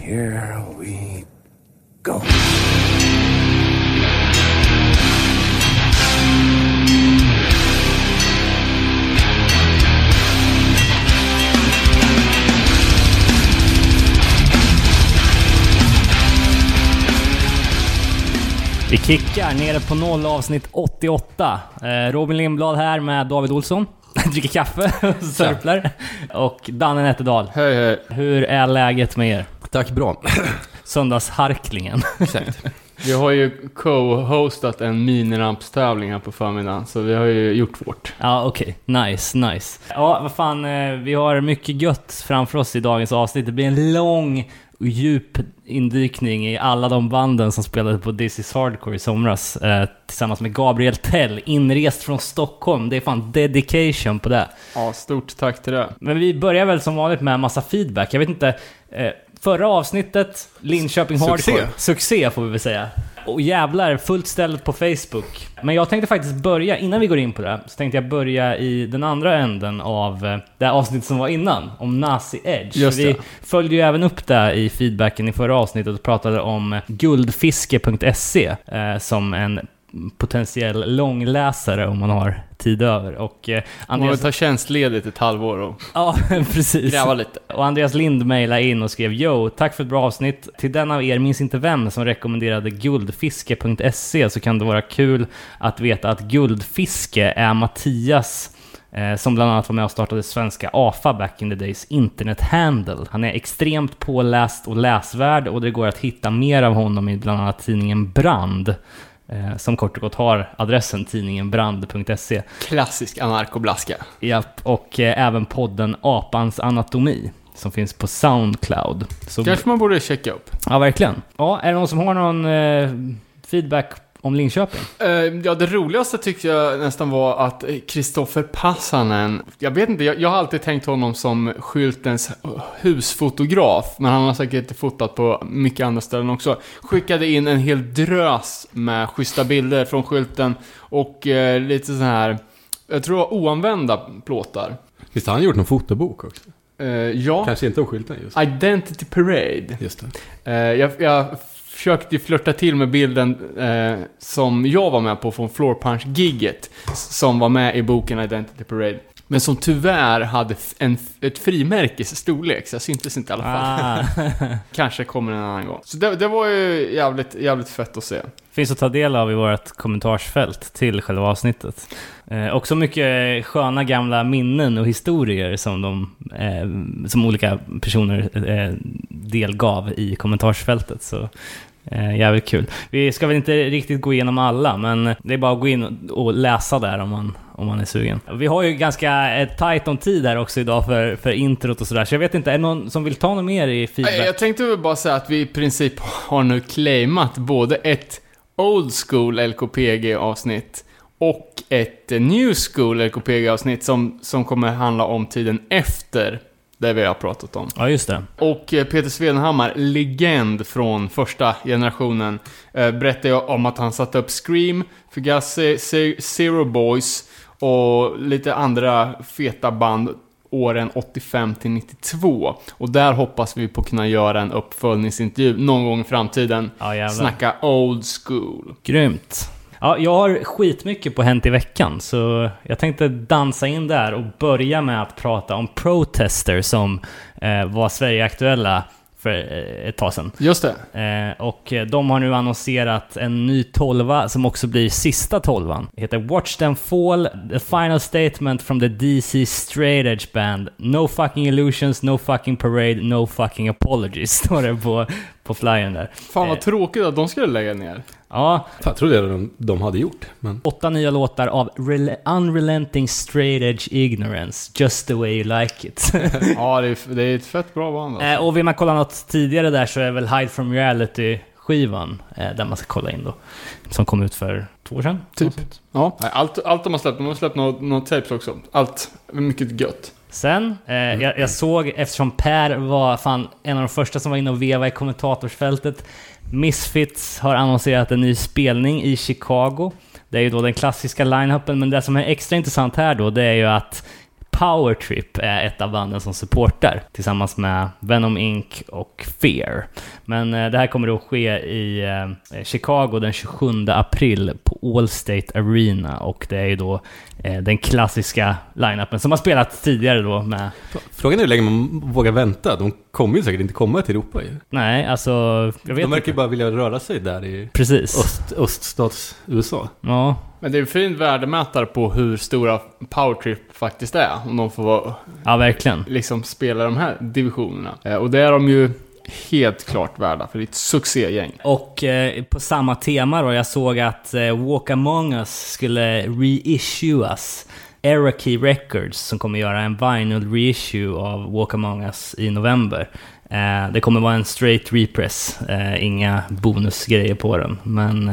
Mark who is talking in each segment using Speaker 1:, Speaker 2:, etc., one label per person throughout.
Speaker 1: Here we go.
Speaker 2: Vi kickar nere på noll avsnitt 88. Eh, Robin Lindblad här med David Olsson. Dricker kaffe och sörplar. Och Danne Nätterdal.
Speaker 3: Hej hej.
Speaker 2: Hur är läget med er?
Speaker 4: Tack, bra.
Speaker 2: Söndagsharklingen.
Speaker 4: Exakt.
Speaker 3: Vi har ju co-hostat en minirampstävling här på förmiddagen, så vi har ju gjort vårt.
Speaker 2: Ja, okej. Nice, nice. Ja, vad fan. eh, Vi har mycket gött framför oss i dagens avsnitt. Det blir en lång djup indykning i alla de banden som spelade på This is Hardcore i somras. Eh, tillsammans med Gabriel Tell, inrest från Stockholm. Det är fan dedication på det.
Speaker 3: Ja, stort tack till det.
Speaker 2: Men vi börjar väl som vanligt med massa feedback. Jag vet inte. Eh, förra avsnittet, Linköping
Speaker 4: Succé.
Speaker 2: Hardcore. Succé får vi väl säga. Och jävlar, fullt ställt på Facebook. Men jag tänkte faktiskt börja, innan vi går in på det, så tänkte jag börja i den andra änden av eh, det här avsnittet som var innan, om Nazi Edge.
Speaker 3: Just
Speaker 2: För vi
Speaker 3: det.
Speaker 2: följde ju även upp det i feedbacken i förra avsnittet och pratade om guldfiske.se eh, som en potentiell långläsare om man har tid över. Och eh,
Speaker 3: Man
Speaker 2: Andreas...
Speaker 3: ta tjänstledigt ett halvår och
Speaker 2: Ja, precis.
Speaker 3: gräva lite.
Speaker 2: Och Andreas Lind mejlade in och skrev Yo, tack för ett bra avsnitt. Till den av er, minns inte vem, som rekommenderade guldfiske.se så kan det vara kul att veta att Guldfiske är Mattias eh, som bland annat var med och startade svenska AFA back in the days internet-handle. Han är extremt påläst och läsvärd och det går att hitta mer av honom i bland annat tidningen Brand. Eh, Som kort och gott har adressen tidningenbrand.se.
Speaker 3: Klassisk anarkoblaska.
Speaker 2: Japp, och eh, även podden Apans anatomi som finns på Soundcloud. Så,
Speaker 3: Kanske man borde checka upp.
Speaker 2: ja, verkligen. Ja, är det någon som har någon eh, feedback om Linköping?
Speaker 3: Eh, ja, det roligaste tyckte jag nästan var att Kristoffer Passanen, jag vet inte, jag, jag har alltid tänkt honom som skyltens husfotograf, men han har säkert fotat på mycket andra ställen också. Skickade in en hel drös med schyssta bilder från skylten och eh, lite så här, jag tror det var oanvända plåtar.
Speaker 4: Visst har han gjort någon fotobok också?
Speaker 3: Eh, ja,
Speaker 4: Kanske inte om skylten just.
Speaker 3: Identity Parade.
Speaker 4: Just det.
Speaker 3: Eh, jag, jag försökte flörta till med bilden eh, som jag var med på från Floor Punch-gigget. Som var med i boken Identity Parade. Men som tyvärr hade en, ett frimärkes storlek, så jag syntes inte i alla fall.
Speaker 2: Ah.
Speaker 3: Kanske kommer en annan gång. Så det, det var ju jävligt, jävligt fett att se.
Speaker 2: Finns att ta del av i vårt kommentarsfält till själva avsnittet. Eh, också mycket sköna gamla minnen och historier som, de, eh, som olika personer eh, delgav i kommentarsfältet. Så eh, jävligt kul. Vi ska väl inte riktigt gå igenom alla, men det är bara att gå in och- läsa där om man, om man är sugen. Vi har ju ganska eh, tight om tid här också idag för, för introt och sådär, så jag vet inte, är det någon som vill ta något mer i feedback?
Speaker 3: Jag tänkte väl bara säga att vi i princip har nu claimat både ett Old School LKPG-avsnitt och ett eh, New School LKPG-avsnitt som, som kommer handla om tiden efter det vi har pratat om.
Speaker 2: Ja, just det.
Speaker 3: Och eh, Peter Svedhammar, legend från första generationen, eh, berättade om att han satte upp Scream, Fugazi, Zero Boys och lite andra feta band åren 85 till 92. Och där hoppas vi på att kunna göra en uppföljningsintervju någon gång i framtiden.
Speaker 2: Ja, jävlar.
Speaker 3: Snacka old school.
Speaker 2: Grymt. Ja, jag har skitmycket på Hänt i veckan, så jag tänkte dansa in där och börja med att prata om Protester som eh, var Sverige-aktuella för eh, ett tag sedan.
Speaker 3: Just det.
Speaker 2: Eh, och eh, de har nu annonserat en ny tolva som också blir sista tolvan. Det heter Watch Them Fall, The Final Statement from the DC Straight Edge Band. No fucking illusions, no fucking parade, no fucking apologies, står det på, på flyern där.
Speaker 3: Fan vad
Speaker 2: Eh.
Speaker 3: tråkigt att de skulle lägga ner.
Speaker 2: Ja,
Speaker 4: Fan, jag trodde det de, de hade gjort. Men
Speaker 2: Åtta nya låtar av rel- Unrelenting Straight Edge Ignorance, Just the way you like it.
Speaker 3: Ja, det är, det är ett fett bra band alltså.
Speaker 2: eh, och vill man kolla något tidigare där så är väl Hide From Reality-skivan eh, där man ska kolla in då. Som kom ut för två år sedan.
Speaker 3: Typ. Ja, allt, allt de har släppt. De har släppt några några tapes också. Allt mycket gött.
Speaker 2: Sen, eh, jag, jag såg, eftersom Per var fan en av de första som var inne och veva i kommentatorsfältet, Misfits har annonserat en ny spelning i Chicago. Det är ju då den klassiska line-upen, men det som är extra intressant här då, det är ju att Power Trip är ett av banden som supportar tillsammans med Venom Inc och Fear. Men eh, det här kommer då ske i eh, Chicago den 27 april på Allstate Arena och det är ju då eh, den klassiska line-upen som har spelat tidigare då med...
Speaker 1: Frågan är hur länge man vågar vänta. De kommer ju säkert inte komma till Europa ju.
Speaker 2: Nej, alltså... Jag vet
Speaker 1: De verkar ju bara vilja röra sig där i
Speaker 2: Precis.
Speaker 1: öst, öststats-USA.
Speaker 2: Ja,
Speaker 3: Men det är en fin värdemätare på hur stora Powertrip faktiskt är. Om de får vara,
Speaker 2: ja verkligen.
Speaker 3: liksom spela de här divisionerna. Eh, och det är de ju helt klart värda, för det är ett succégäng.
Speaker 2: Och eh, på samma tema då, jag såg att eh, Walk Among Us skulle reissuas. Eraki Records som kommer göra en vinyl reissue av Walk Among Us i november. Eh, det kommer vara en straight repress, inga bonusgrejer på den. Men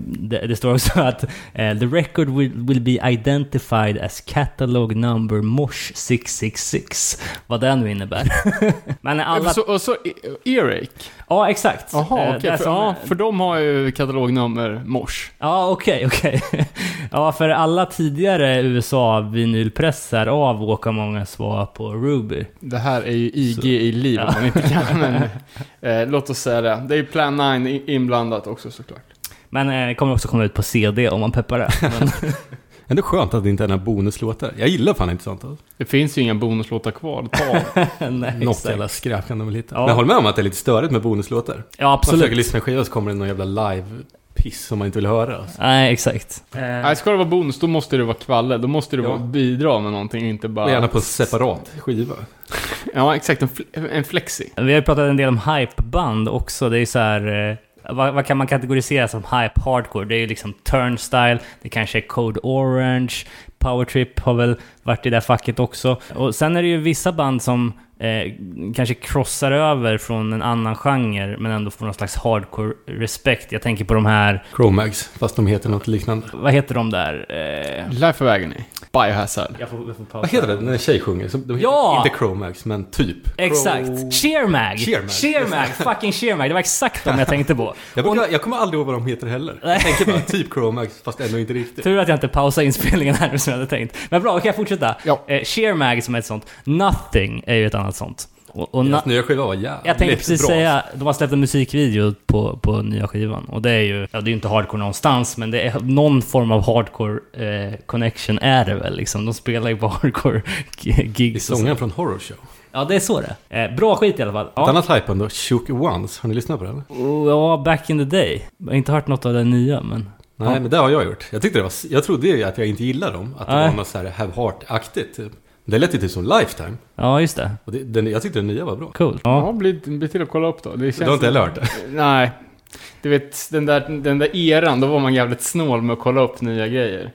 Speaker 2: det, det står också att eh, the record will, will be identified as catalog number Mosh 666. Vad det nu innebär. Men alla...
Speaker 3: Så, och så E- Earache.
Speaker 2: Ja, exakt.
Speaker 3: Jaha,
Speaker 2: Eh, det
Speaker 3: för,
Speaker 2: som-
Speaker 3: ja, för de har ju katalognummer Mors.
Speaker 2: Ja, okej, okej. ja, för alla tidigare USA-vinylpressar av Walk Among Us var på Ruby.
Speaker 3: Det här är ju IG i liv om man inte kan, men eh, låt oss säga det. Det är ju Plan 9 i- inblandat också såklart.
Speaker 2: Men eh, det kommer också komma ut på CD om man peppar det. Men,
Speaker 1: Ändå skönt att det inte är några bonuslåtar. Jag gillar fan inte sånt. Alltså.
Speaker 3: Det finns ju inga bonuslåtar kvar ta
Speaker 2: nej,
Speaker 1: Något
Speaker 2: exakt.
Speaker 1: jävla skräp kan de väl hitta.
Speaker 2: Ja.
Speaker 1: Men jag håller med om att det är lite störigt med bonuslåtar.
Speaker 2: Ja,
Speaker 1: Man försöker
Speaker 2: absolut.
Speaker 1: lyssna på skiva så kommer det någon jävla live-piss som man inte vill höra. Alltså.
Speaker 2: Nej, exakt. Eh,
Speaker 3: Nej, ska det vara bonus, då måste det vara kvalle. Då måste det
Speaker 1: Ja.
Speaker 3: vara bidra med någonting, inte
Speaker 1: Och
Speaker 3: bara...
Speaker 1: gärna på separat skiva.
Speaker 3: Ja, exakt. En, fl- en flexi.
Speaker 2: Vi har ju pratat en del om hypeband också. Det är ju så här... Vad, vad kan man kategorisera som hype hardcore? Det är ju liksom Turnstyle, det kanske är Code Orange, Powertrip har väl varit i det facket också. Och sen är det ju vissa band som eh, kanske krossar över från en annan genre, men ändå får någon slags hardcore-respekt. Jag tänker på de här,
Speaker 1: Chromags, fast de heter något liknande.
Speaker 2: vad heter de där? Eh,
Speaker 3: Life of Agony. Biohazard.
Speaker 2: jag får, jag får pausa.
Speaker 1: Vad heter det när en tjej sjunger? Som- De
Speaker 2: Ja!
Speaker 1: Inte Chromags, men typ.
Speaker 2: Exakt!
Speaker 1: Cro-
Speaker 2: Sheermag!
Speaker 1: Sheermag.
Speaker 2: Sheermag! Fucking Sheermag! Det var exakt de jag tänkte på.
Speaker 1: Jag, brukar, jag kommer aldrig ihåg vad de heter heller. Jag tänker bara typ Chromags, fast ändå inte riktigt.
Speaker 2: Tur att jag inte pausade inspelningen här nu som jag hade tänkt. Men bra, kan jag fortsätta?
Speaker 3: Ja.
Speaker 2: Eh, Sheermag som är ett sånt. Nothing är ju ett annat sånt. Och, och
Speaker 1: Deras nya skiva var jävligt
Speaker 2: jag tänkte precis
Speaker 1: bra.
Speaker 2: säga, de har släppt en musikvideo på, på nya skivan. Och det är ju, ja det är ju inte hardcore någonstans, men det är någon form av hardcore eh, connection är det väl liksom. De spelar ju på hardcore
Speaker 1: Det är
Speaker 2: gigs. och så.
Speaker 1: sångaren från Horror Show.
Speaker 2: Ja, det är så det eh, Bra skit i alla fall.
Speaker 1: Ett
Speaker 2: Ja.
Speaker 1: annat hypeband då, Shook Ones. Har ni lyssnat på det eller?
Speaker 2: Och, ja, back in the day. Jag har inte hört något av det nya, men...
Speaker 1: Nej,
Speaker 2: Ja.
Speaker 1: men det har jag gjort. Jag tyckte det var... Jag trodde ju att jag inte gillade dem. Att det
Speaker 2: Nej.
Speaker 1: var något så här Have Heart-aktigt. typ. Det lät ju typ som Lifetime.
Speaker 2: Ja, just det.
Speaker 1: Och det, den, jag tyckte den nya var bra.
Speaker 2: Coolt.
Speaker 3: Ja,
Speaker 2: Ja.
Speaker 3: bli, bli till att kolla upp då. Det känns
Speaker 1: Du har inte heller hört det?
Speaker 3: Nej. Du vet, den där, den där eran, då var man jävligt snål med att kolla upp nya grejer.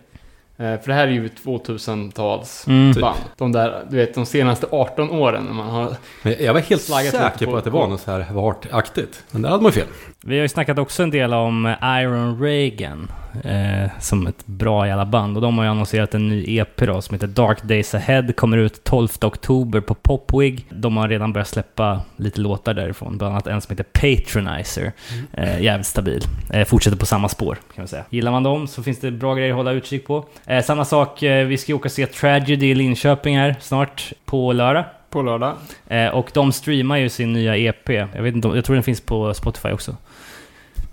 Speaker 3: Eh, för det här är ju 2000-tals
Speaker 2: Mm.
Speaker 1: Typ.
Speaker 3: band. De där, du vet, de senaste 18 åren när man har...
Speaker 1: Men jag var helt säker på,
Speaker 3: på-
Speaker 1: att det var något så här Have Heart-aktigt. Men där hade man ju fel.
Speaker 2: Vi har ju snackat också en del om Iron Reagan eh, som ett bra jävla band. Och de har ju annonserat en ny EP då som heter Dark Days Ahead. Kommer ut 12 oktober på Popwig. De har redan börjat släppa lite låtar därifrån. Bland annat en som heter Patronizer. Eh, jävligt stabil. Eh, fortsätter på samma spår kan man säga. Gillar man dem så finns det bra grejer att hålla utkik på. Eh, samma sak, eh, vi ska ju åka och se Tragedy i Linköping här snart på lördag.
Speaker 3: På lördag.
Speaker 2: Eh, och de streamar ju sin nya EP. Jag, vet inte, om- jag tror den finns på Spotify också.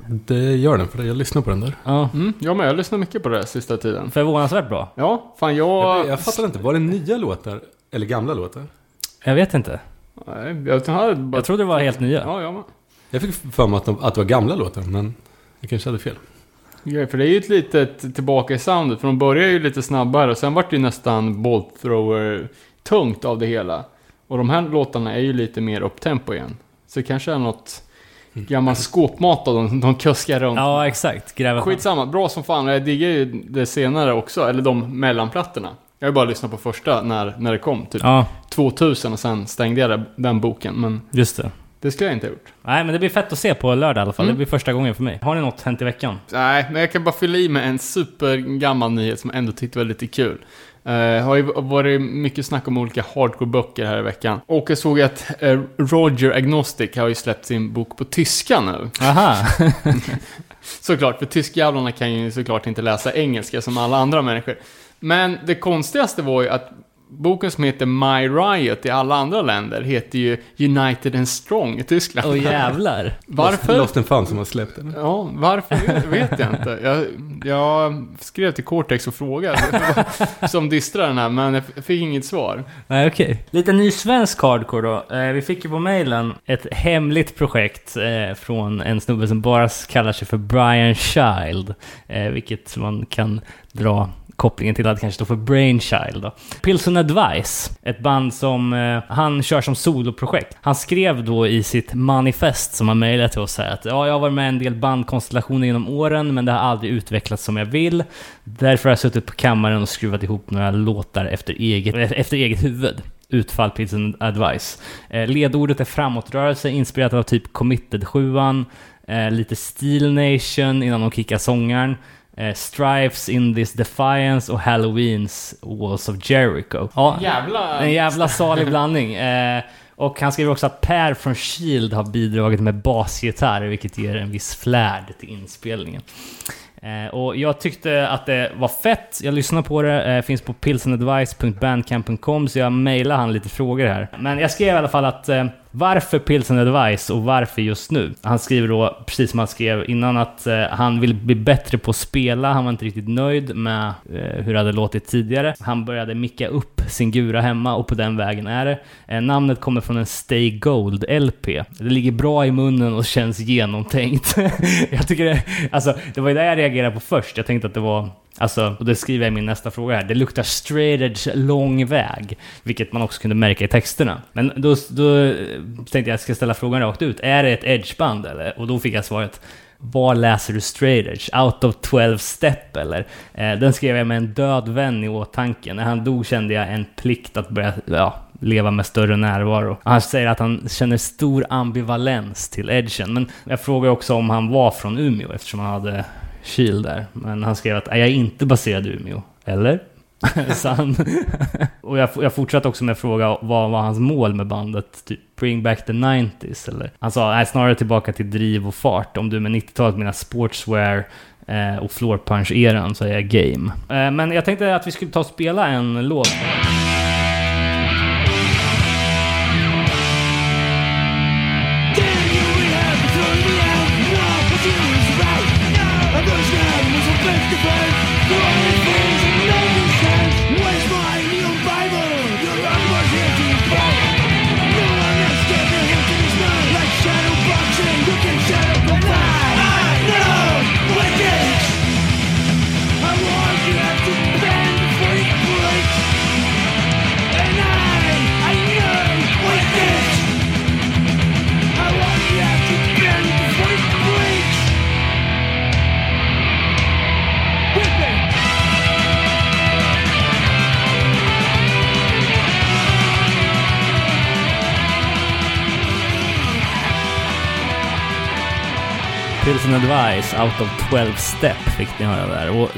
Speaker 1: Det gör den, för jag lyssnar på den där.
Speaker 2: Ja.
Speaker 3: Mm, jag med. Jag lyssnar mycket på det sista tiden.
Speaker 2: Förvånansvärt bra.
Speaker 3: Ja, fan jag...
Speaker 1: Jag, jag fattar inte, var det nya låtar? Eller gamla låtar?
Speaker 2: Jag vet inte.
Speaker 3: Nej, jag hade bara...
Speaker 2: Jag trodde det var helt nya.
Speaker 3: Ja, jag med.
Speaker 1: Jag fick för mig att, de, att det var gamla låtar, men jag kanske hade fel.
Speaker 3: Ja, för det är ju ett litet tillbaka i soundet. För de börjar ju lite snabbare och sen vart det ju nästan bolt thrower tungt av det hela. Och de här låtarna är ju lite mer upptempo igen. Så det kanske är något gammal skåpmat av dem, de kuskar runt.
Speaker 2: Ja, exakt. Gräva.
Speaker 3: Skitsamma, bra som fan. Jag diggar ju det senare också, eller de mellanplattorna. Jag har bara lyssnat på första när, när det kom, typ
Speaker 2: Ja,
Speaker 3: 2000 och sen stängde jag den boken. Men
Speaker 2: just det.
Speaker 3: Det skulle jag inte ha gjort.
Speaker 2: Nej, men det blir fett att se på lördag i alla fall.
Speaker 3: Mm.
Speaker 2: Det blir första gången för mig. Har ni något hänt i veckan?
Speaker 3: Nej, men jag kan bara fylla i med en supergammal nyhet som jag ändå tyckte var lite kul. Uh, har ju varit mycket snack om olika hardcore-böcker här i veckan. Och jag såg att eh, Roger Agnostic har ju släppt sin bok på tyska nu.
Speaker 2: Aha!
Speaker 3: Såklart, för tyskjävlarna kan ju såklart inte läsa engelska som alla andra människor. Men det konstigaste var ju att boken som heter My Riot i alla andra länder heter ju United and Strong i Tyskland.
Speaker 2: Åh jävlar.
Speaker 3: Varför?
Speaker 4: Lost and found som har släppt den.
Speaker 3: Ja, varför vet jag inte. Jag, jag skrev till Cortex och frågade, som distrar den här, men jag fick inget svar.
Speaker 2: Nej, okej. Lite ny svensk hardcore då. Eh, vi fick ju på mailen ett hemligt projekt eh, från en snubbe som bara kallar sig för Brian Child. Eh, vilket man kan dra kopplingen till att det kanske står för Brainchild då. Pilsen Advice, ett band som eh, han kör som soloprojekt. Han skrev då i sitt manifest som han mejlade till oss här att ja, jag har varit med i en del bandkonstellationer genom åren, men det har aldrig utvecklats som jag vill. Därför har jag suttit på kammaren och skruvat ihop några låtar efter eget, efter eget huvud. Utfall Pilsen Advice. Eh, ledordet är framåtrörelse, inspirerat av typ Committed 7 eh, lite Steel Nation innan de kickar sångaren eh, Strifes in this Defiance och Halloweens Walls of Jericho. Ja,
Speaker 3: Jävla...
Speaker 2: en jävla salig blandning. Eh, och han skriver också att Per från Shield har bidragit med basgitarr, vilket ger en viss flärd till inspelningen. Eh, och jag tyckte att det var fett, jag lyssnade på det, eh, finns på pilsenadvice.bandcamp.com så jag mejlade han lite frågor här. Men jag skrev i alla fall att eh, varför Pilsen Advice och varför just nu? Han skriver då, precis som han skrev innan, att eh, han vill bli bättre på att spela. Han var inte riktigt nöjd med eh, hur det hade låtit tidigare. Han började micka upp sin gura hemma och på den vägen är det. Eh, namnet kommer från en Stay Gold LP. Det ligger bra i munnen och känns genomtänkt. jag tycker det, alltså, det var ju det jag reagerade på först. Jag tänkte att det var Alltså, och det skriver jag i min nästa fråga här. Det luktar straight edge lång väg. Vilket man också kunde märka i texterna. Men då, då tänkte jag att jag ska ställa frågan rakt ut. Är det ett edgeband eller? Och då fick jag svaret. Var läser du straight edge? Out of 12 step eller? Eh, den skrev jag med en död vän i åtanke. När han dog kände jag en plikt att börja, ja, leva med större närvaro. Han säger att han känner stor ambivalens till edgen. Men jag frågar också om han var från Umeå eftersom han hade kyl där. Men han skrev att är jag inte baserad i Umeå. Eller? Sann. han, och jag, jag fortsatte också med att fråga vad var hans mål med bandet? Typ bring back the 90s eller? Han sa nej, snarare tillbaka till driv och fart. Om du med 90-talet menar sportswear eh, och floor punch-eran så är jag game. Eh, men jag tänkte att vi skulle ta och spela en låt. Pilsen Advice, Out of 12 Step fick ni höra där. Och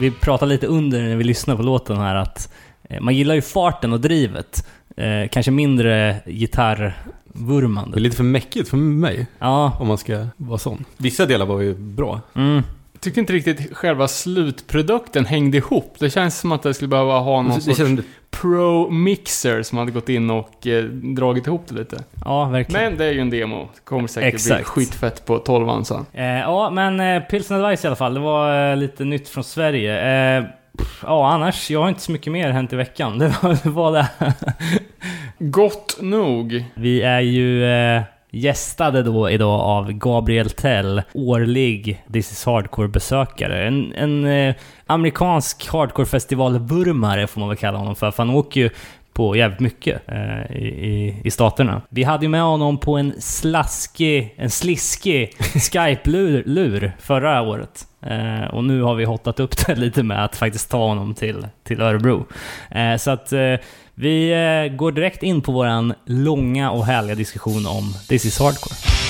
Speaker 2: vi pratade lite under när vi lyssnade på låten här att eh, man gillar ju farten och drivet. Eh, kanske mindre
Speaker 4: Det är
Speaker 2: gitarrvurmande.
Speaker 4: lite för mäckigt för mig,
Speaker 2: Ja,
Speaker 4: om man ska vara sån. Vissa delar var ju bra.
Speaker 2: mm.
Speaker 3: Jag tycker inte riktigt själva slutprodukten hängde ihop. Det känns som att det skulle behöva ha någon
Speaker 4: Det
Speaker 3: sorts
Speaker 4: känns,
Speaker 3: pro-mixer som hade gått in och eh, dragit ihop det lite.
Speaker 2: ja verkligen.
Speaker 3: Men det är ju en demo. Det kommer säkert bli
Speaker 2: Exakt.
Speaker 3: skitfett på 12 sen.
Speaker 2: Eh, ja, men eh, Pilsen Advice i alla fall. Det var eh, lite nytt från Sverige. Eh, pff, ja, annars, jag har inte så mycket mer hänt i veckan. Det var det. Var det.
Speaker 3: Gott nog.
Speaker 2: Vi är ju eh, gästade då idag av Gabriel Tell, årlig This is Hardcore-besökare. En, en eh, amerikansk hardcore-festival-vurmare får man väl kalla honom för, för han åker ju på jävligt mycket eh, i, i, i staterna. Vi hade ju med honom på en slaskig, en sliskig Skype-lur lur förra året. Eh, och nu har vi hottat upp det lite med att faktiskt ta honom till, till Örebro. Eh, så att eh, vi eh, går direkt in på våran långa och härliga diskussion om This is Hardcore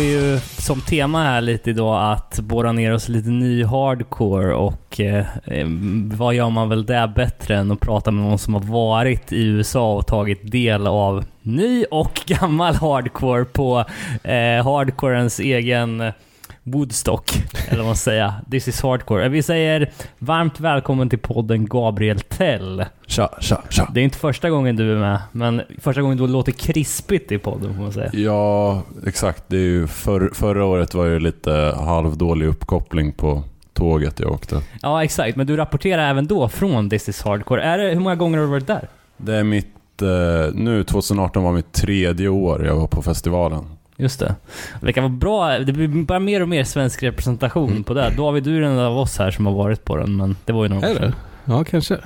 Speaker 2: vi ju som tema här lite idag att borra ner oss lite ny hardcore och eh, eh, vad gör man väl där bättre än att prata med någon som har varit i USA och tagit del av ny och gammal hardcore på eh, hardcorens egen Woodstock, eller vad man säger. This is hardcore. Vi säger varmt välkommen till podden Gabriel Tell.
Speaker 1: Tja, tja, tja.
Speaker 2: Det är inte första gången du är med, men första gången du låter krispigt i podden får man säga.
Speaker 5: Ja, exakt. Det är ju för, förra året var ju lite halvdålig uppkoppling på tåget jag åkte.
Speaker 2: Ja, exakt. Men du rapporterar även då från This is hardcore. Är det, hur många gånger har du varit där?
Speaker 5: Det är mitt... Eh, nu 2018 var mitt tredje år jag var på festivalen.
Speaker 2: Just det. Det kan vara bra. Det blir bara mer och mer svensk representation
Speaker 1: Mm.
Speaker 2: på det. David, du är den av oss här som har varit på den, men det var ju några år
Speaker 1: Är det? Ja, kanske.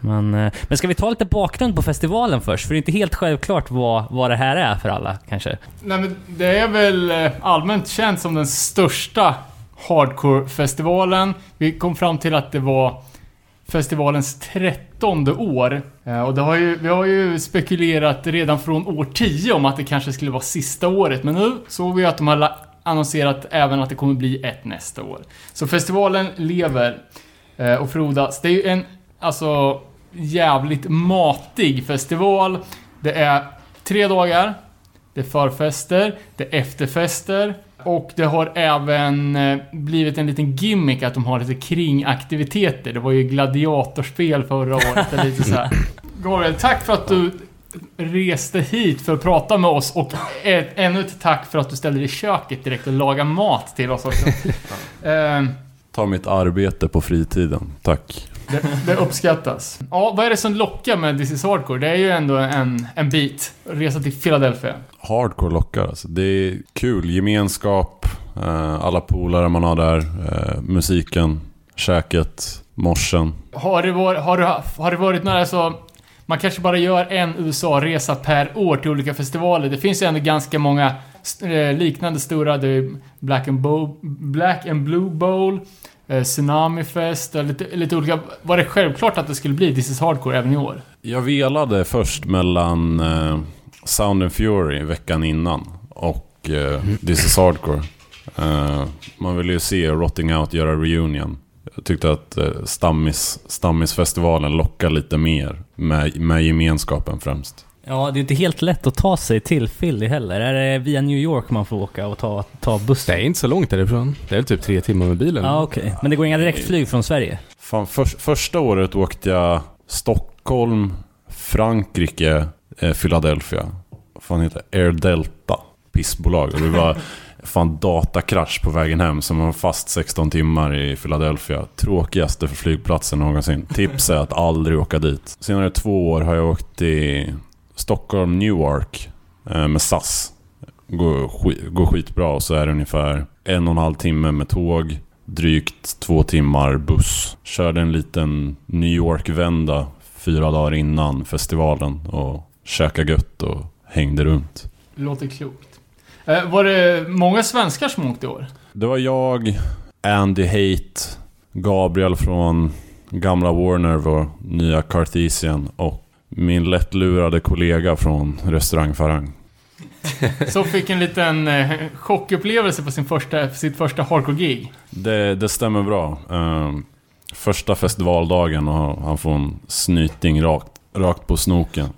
Speaker 2: Men, eh, men ska vi ta lite bakgrund på festivalen först? För det är inte helt självklart vad, vad det här är för alla, kanske.
Speaker 3: Nej men det är väl eh, allmänt känt som den största hardcore-festivalen. Vi kom fram till att det var festivalens trettonde år. Eh, och det har ju, vi har ju spekulerat redan från år 10 om att det kanske skulle vara sista året. Men nu såg vi att de har annonserat även att det kommer bli ett nästa år. Så festivalen lever eh, och frodas. Det är ju en, alltså, jävligt matig festival. Det är tre dagar. Det är förfester, det är efterfester och det har även eh, blivit en liten gimmick att de har lite kringaktiviteter. Det var ju gladiatorspel förra året. Är lite så här. Gabriel, tack för att du reste hit för att prata med oss och ett, ännu ett tack för att du ställde dig i köket direkt och lagade mat till oss också. Eh,
Speaker 5: Ta mitt arbete på fritiden. Tack.
Speaker 3: Det, det uppskattas. Ja, vad är det som lockar med This is Hardcore? Det är ju ändå en, en bit. Resa till Philadelphia.
Speaker 5: Hardcore lockar alltså. Det är kul. Gemenskap, eh, alla polare man har där, eh, musiken, käket, morsen.
Speaker 3: Har det, varit, har, det, har det varit några så... Man kanske bara gör en USA-resa per år till olika festivaler. Det finns ju ändå ganska många Eh, liknande stora. Det är Black and, Bo, Black and Blue Bowl, eh, Tsunami Fest, lite, lite olika. Var det självklart att det skulle bli This is Hardcore även i år?
Speaker 5: Jag velade först mellan eh, Sound and Fury veckan innan och eh, This is Hardcore. Eh, man ville ju se Rotting Out göra reunion. Jag tyckte att eh, stammis, Stammisfestivalen lockar lite mer med, med gemenskapen främst.
Speaker 2: Ja, det är inte helt lätt att ta sig till Philly heller. Är det via New York man får åka och ta, ta
Speaker 1: Det
Speaker 2: bussen?
Speaker 1: är inte så långt därifrån. Det är väl typ tre timmar med bilen.
Speaker 2: Ja, okej. Men det går inga direktflyg från Sverige?
Speaker 5: Fan, för, första året åkte jag Stockholm, Frankrike, eh, Philadelphia. Fan heter det? Air Delta. Pissbolag. Och det var fan datakrasch på vägen hem. Så man var fast 16 timmar i Philadelphia. Tråkigaste för flygplatsen någonsin. Tips är att aldrig åka dit. Senare två år har jag åkt till Stockholm, Newark eh, med SAS. Går, skit, går skitbra och så är det ungefär en och en halv timme med tåg. Drygt två timmar buss. Körde en liten New York-vända fyra dagar innan festivalen och käkade gött och hängde runt.
Speaker 3: Låter klokt. Eh, var det många svenskar som åkte i år?
Speaker 5: Det var jag, Andy Hate, Gabriel från gamla Warner, vår nya Cartesian och min lättlurade kollega från Restaurang Farang.
Speaker 3: Som fick en liten eh, chockupplevelse på sin första, sitt första hardcore-gig.
Speaker 5: Det, det stämmer bra. Ehm, första festivaldagen och han får en snyting rakt, rakt på snoken.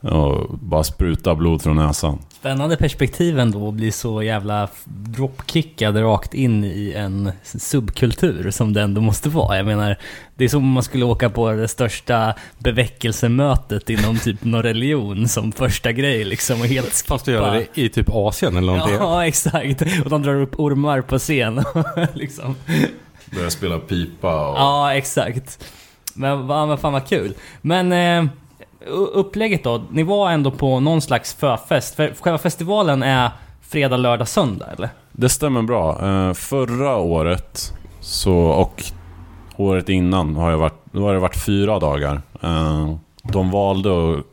Speaker 5: Och bara spruta blod från näsan.
Speaker 2: Spännande perspektiv ändå att bli så jävla dropkickad rakt in i en subkultur som det ändå måste vara. Jag menar, det är som om man skulle åka på det största beväckelsemötet inom typ någon religion som första grej liksom och helt skippa.
Speaker 1: Fast du gör det i typ Asien eller någonting.
Speaker 2: Ja, exakt. Och de drar upp ormar på scen. liksom.
Speaker 5: Började spela pipa och...
Speaker 2: Ja, exakt. Men, men fan vad kul. Men eh, upplägget då? Ni var ändå på någon slags förfest. För själva festivalen är fredag, lördag, söndag eller?
Speaker 5: Det stämmer bra. Eh, förra året så, och året innan har, jag varit, då har det varit fyra dagar. Eh, de valde att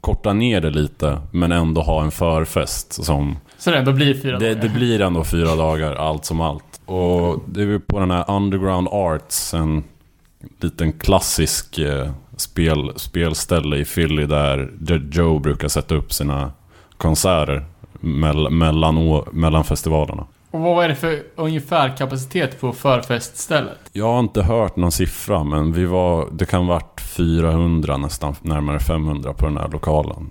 Speaker 5: korta ner det lite men ändå ha en förfest. Som,
Speaker 3: Så det ändå blir fyra
Speaker 5: det,
Speaker 3: dagar.
Speaker 5: det blir ändå fyra dagar allt som allt. Och det är på den här Underground Arts, en liten klassisk eh, spel, spelställe i Philly där, Joe brukar sätta upp sina konserter. mell, mellan, mellan festivalerna.
Speaker 3: Och vad är det för ungefär kapacitet på förfeststället?
Speaker 5: Jag har inte hört någon siffra, men vi var, det kan varit 400, nästan närmare 500 på den här lokalen.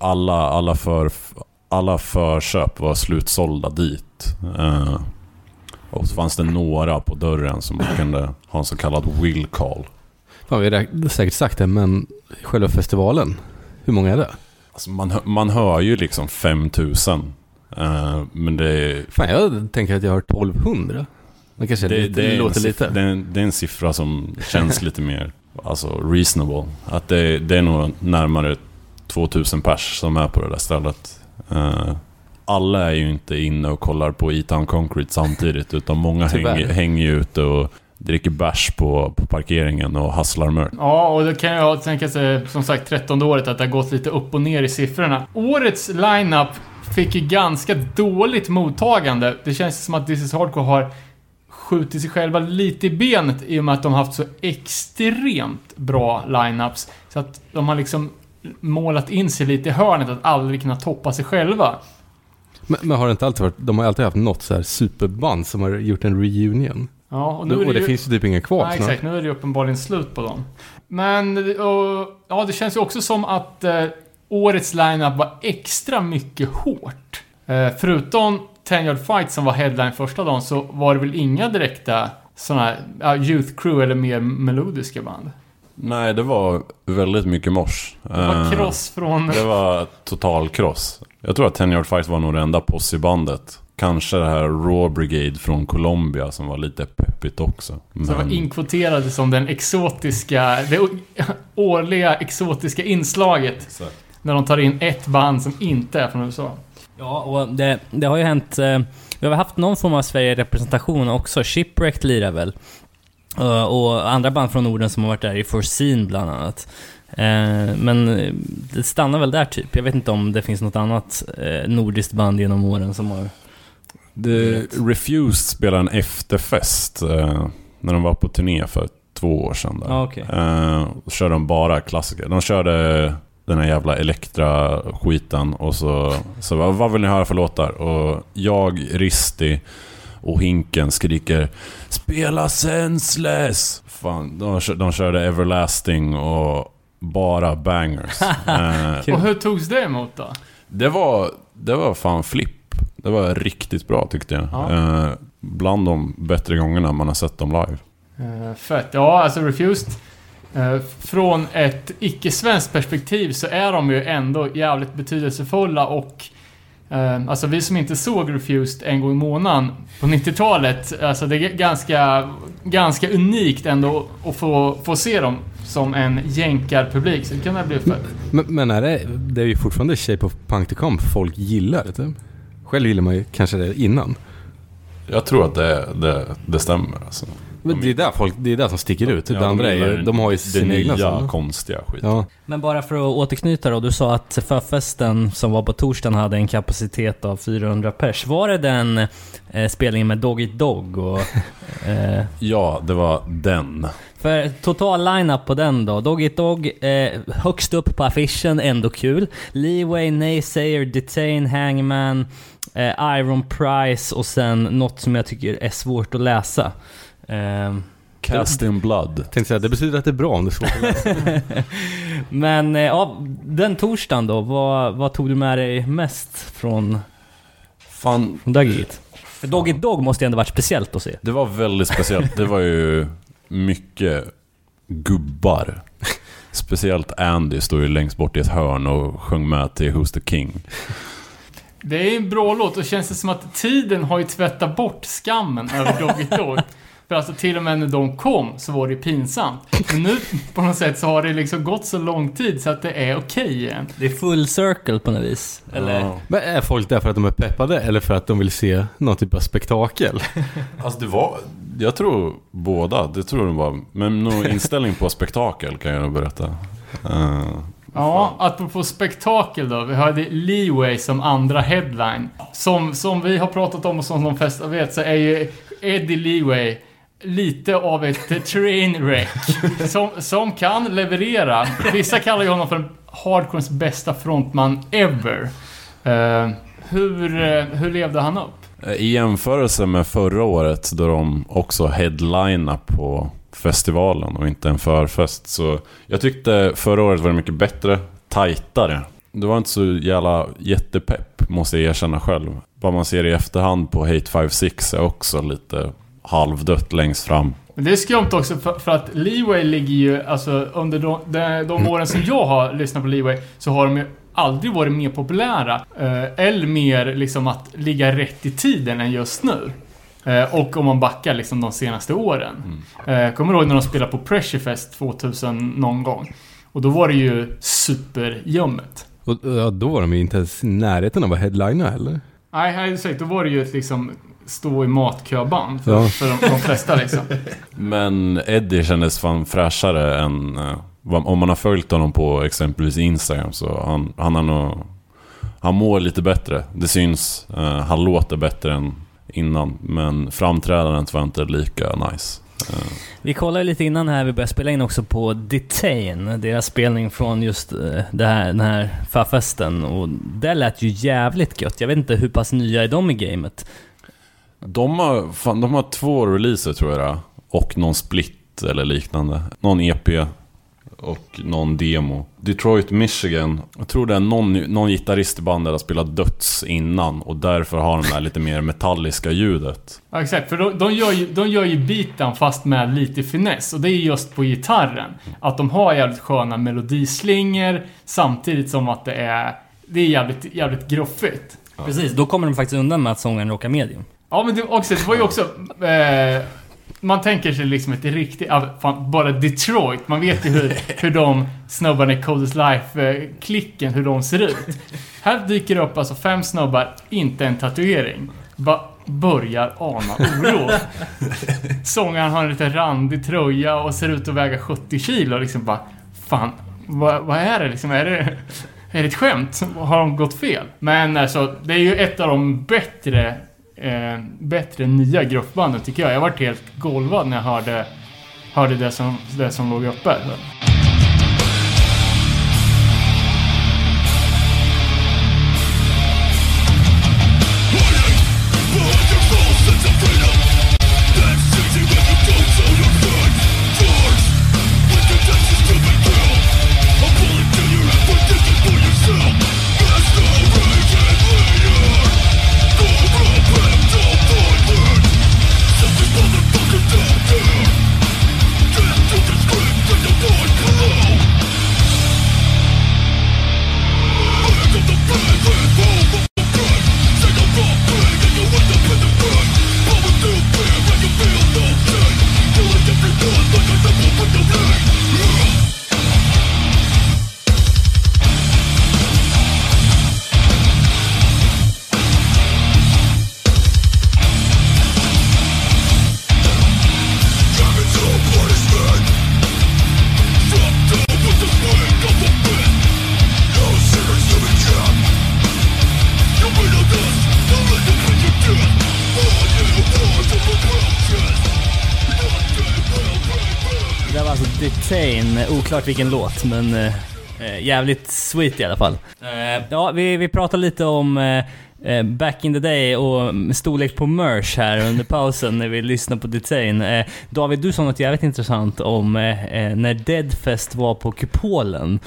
Speaker 5: Alla, alla, för, alla förköp var slutsålda dit. Eh, och så fanns det några på dörren som kunde ha en så kallad will call.
Speaker 1: Fan, vi har säkert sagt det, men själva festivalen, hur många är det?
Speaker 5: Alltså man, man hör ju liksom 5000. Eh, men det är...
Speaker 1: Fan, jag tänker att jag har 1200. Det kanske är
Speaker 5: Det,
Speaker 1: lite,
Speaker 5: det, är
Speaker 1: låter
Speaker 5: siffra,
Speaker 1: lite.
Speaker 5: det, är, en- det är en siffra som känns lite mer alltså, reasonable. Att det, det är nog närmare 2000 pers som är på det där stället. Eh, alla är ju inte inne och kollar på E-Town Concrete samtidigt utan många hänger, hänger ute och dricker bärs på, på parkeringen och hasslar mörk.
Speaker 3: Ja, och det kan jag tänka sig, som sagt, 13 året att det har gått lite upp och ner i siffrorna. Årets lineup fick ju ganska dåligt mottagande. Det känns som att This is Hardcore har skjutit sig själva lite i benet i och med att de har haft så extremt bra lineups. Så att de har liksom målat in sig lite i hörnet att aldrig kunna toppa sig själva.
Speaker 1: Men, men har det inte alltid varit, de har alltid haft något så här superband som har gjort en reunion.
Speaker 3: Ja, och nu är
Speaker 1: och det
Speaker 3: ju-
Speaker 1: finns ju typ inga kvar
Speaker 3: Nej,
Speaker 1: snart.
Speaker 3: exakt. Nu är det ju uppenbarligen slut på dem. Men, och, ja, det känns ju också som att eh, årets lineup var extra mycket hårt. Eh, förutom Ten Yard Fight som var headline första dagen så var det väl inga direkta sådana här ja, Youth Crew eller mer melodiska band.
Speaker 5: Nej, det var väldigt mycket mors.
Speaker 3: Det var
Speaker 5: Eh,
Speaker 3: kross från...
Speaker 5: Det var total kross. Jag tror att Ten Yard Fight var nog det enda posse-bandet. Kanske det här Raw Brigade från Colombia som var lite peppigt också.
Speaker 3: Som var
Speaker 5: Men-
Speaker 3: inkvoterade som den exotiska, det årliga exotiska inslaget.
Speaker 5: Så.
Speaker 3: När de tar in ett band som inte är från USA.
Speaker 2: Ja, och det, det har ju hänt... Eh, vi har haft någon form av Sverige-representation också. Shipwrecked lirar väl. Eh, och andra band från Norden som har varit där i Forseen bland annat. Eh, men det stannar väl där typ. Jag vet inte om det finns något annat nordiskt band genom åren som har...
Speaker 5: The Refused spelade en efterfest eh, när de var på turné för två år sedan. Där.
Speaker 2: Ja, okej.
Speaker 5: Eh, och körde de bara klassiker. De körde den här jävla Elektra-skiten och så, så vad, vad vill ni höra för låtar? Och jag, Risti och Hinken skriker Spela Senseless! Fan, de, de körde Everlasting och bara bangers. Eh,
Speaker 3: Och hur togs det emot då?
Speaker 5: det var, det var fan flipp. Det var riktigt bra tyckte jag.
Speaker 3: Ja.
Speaker 5: Eh, bland de bättre gångerna man har sett dem live.
Speaker 3: Uh, fett. Ja, alltså Refused. eh, från ett icke-svenskt perspektiv så är de ju ändå jävligt betydelsefulla och eh, alltså vi som inte såg Refused en gång i månaden på 90-talet, alltså det är ganska, ganska unikt ändå att få, få se dem som en jänkarpublik. Så det kan det bli fett.
Speaker 1: Men, men är det, det är ju fortfarande Shape of Punk to Come folk gillar det typ. Själv gillar man ju kanske det innan.
Speaker 5: Jag tror att det, det, det stämmer alltså.
Speaker 1: Men det är där folk, det är där som sticker ut.
Speaker 5: Ja,
Speaker 1: det andra är
Speaker 5: gillar
Speaker 1: ju, de har ju
Speaker 5: det
Speaker 1: sina egna
Speaker 5: nya
Speaker 1: sådana.
Speaker 5: konstiga skit.
Speaker 1: Ja.
Speaker 2: Men bara för att återknyta då. Du sa att förfesten som var på torsdagen hade en kapacitet av 400 pers. Var det den eh, spelningen med Dog Eat Dog och... Eh,
Speaker 5: Ja, det var den.
Speaker 2: För total line-up på den då. Dog Eat Dog, eh, högst upp på affischen, ändå kul. Leeway, Naysayer, Detain, Hangman, eh, Iron Price och sen något som jag tycker är svårt att läsa. Eh,
Speaker 5: Cast in blood.
Speaker 1: Tänkte säga, det betyder att det är bra om det är svårt att läsa.
Speaker 2: Men eh, ja, den torsdagen då, vad, vad tog du med dig mest från,
Speaker 5: Fan,
Speaker 2: från Dog Eat? För Dog Eat Dog måste ju ändå varit speciellt att se.
Speaker 5: det var väldigt speciellt. Det var ju mycket gubbar. Speciellt Andy stod ju längst bort i ett hörn och sjöng med till Who's the King.
Speaker 3: Det är en bra låt och känns det som att tiden har ju tvättat bort skammen över Dog Eat Dog. För alltså till och med när de kom så var det pinsamt. Men nu på något sätt så har det liksom gått så lång tid så att det är okej igen.
Speaker 2: Det är full circle på något vis. Eller?
Speaker 5: Ja.
Speaker 1: Men är folk där för att de är peppade eller för att de vill se någon typ av spektakel?
Speaker 5: Alltså det var, jag tror båda, det tror de var. Men nog inställning på spektakel kan jag nog berätta. Eh,
Speaker 3: Ja, apropå spektakel då. Vi hade Leeway som andra headline. Som, som vi har pratat om och som de flesta vet så är ju Eddie Leeway lite av ett trainwreck. Som, som kan leverera. Vissa kallar ju honom för hardcores bästa frontman ever. Eh, Hur, eh, hur levde han upp?
Speaker 5: Eh, I jämförelse med förra året då de också headlinade på festivalen och inte en förfest. Så jag tyckte förra året var det mycket bättre, tajtare. Det var inte så jävla jättepepp, måste jag erkänna själv. Vad man ser i efterhand på Hate 56 är också lite halvdött längst fram.
Speaker 3: Men det är skumt också för, för att Leeway ligger ju, alltså under de, de, de åren som jag har lyssnat på Leeway så har de ju aldrig varit mer populära. Eh, eller mer liksom att ligga rätt i tiden än just nu. Eh, och om man backar liksom de senaste åren. Eh, kommer du ihåg när de spelade på Pressurefest 2000 någon gång? Och då var det ju superljummet.
Speaker 1: Och ja, då var de ju inte ens i närheten av att headlina heller.
Speaker 3: Nej, exakt. Då var det ju ett liksom stå i matköband för,
Speaker 1: Ja.
Speaker 3: för de, de flesta liksom.
Speaker 5: Men Eddie kändes fan fräschare än... eh, om man har följt honom på exempelvis Instagram så han, han har nog... Han mår lite bättre. Det syns. Han låter bättre än innan. Men framträdandet var inte lika nice.
Speaker 2: Vi kollade lite innan här, vi började spela in också på Detain, deras spelning från just eh, det här, den här förfesten. Och det lät ju jävligt gött. Jag vet inte hur pass nya är de i gamet?
Speaker 5: De har, fan, de har två releaser tror jag. Och någon split eller liknande. Någon EP och någon demo. Detroit, Michigan. Jag tror det är någon, någon gitarrist i bandet har spelat döds innan och därför har de det här lite mer metalliska ljudet.
Speaker 3: Ja, exakt. För de, de, gör ju, de gör ju beatan fast med lite finess. Och det är just på gitarren. Att de har jävligt sköna melodislingor samtidigt som att det är... Det är jävligt, jävligt gruffigt.
Speaker 2: Precis, då kommer de faktiskt undan med att sångaren råkar medium.
Speaker 3: Ja, men det, också, det var ju också... Eh, man tänker sig liksom ett riktigt... Fan, bara Detroit. Man vet ju hur, hur de snubbarna i Coldest Life-klicken, hur de ser ut. Här dyker det upp alltså fem snubbar, inte en tatuering. Ba, börjar ana oro. Sångaren har en lite randig tröja och ser ut att väga 70 kilo. Liksom bara, fan, vad, vad är det liksom? Är det, är det ett skämt? Har de gått fel? Men alltså, det är ju ett av de bättre, eh, bättre nya gruppbanden tycker jag. Jag varit helt golvad när jag hörde, hörde det, som, det som låg uppe.
Speaker 2: Alltså Detain, oklart vilken låt men eh, eh, jävligt sweet i alla fall. Eh, ja, vi, vi pratade lite om eh, eh, back in the day och storlek på merch här under pausen när vi lyssnade på Detain. Eh, David, du sa något jävligt intressant om när Deadfest var på Kupolen.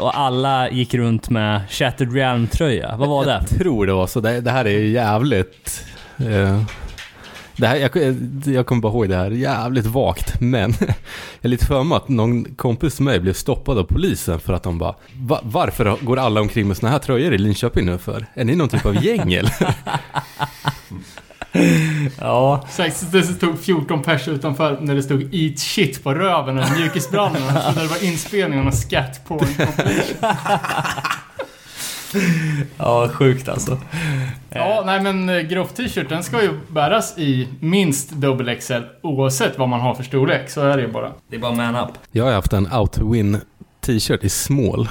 Speaker 2: Och alla gick runt med Shattered Realm-tröja. Vad var det?
Speaker 1: Jag tror det var så. Det, det här är jävligt... Det här, jag, jag kommer bara ihåg det här jävligt vagt, men jag är lite för mig att någon kompis till mig blev stoppad av polisen för att de bara Va, Varför går alla omkring med såna här tröjor i Linköping nu för? Är ni någon typ av gäng eller?
Speaker 2: Ja,
Speaker 3: det stod 14 pers utanför när det stod Eat shit på röven och mjukisbrallorna. Så det var inspelning av scat på
Speaker 2: ja sjukt alltså.
Speaker 3: Ja, nej men eh, Gruff t-shirt den ska ju bäras i minst dubbel XL oavsett vad man har för storlek. Så är det ju bara.
Speaker 2: Det är bara man up.
Speaker 1: Jag har haft en Out to Win t-shirt i small.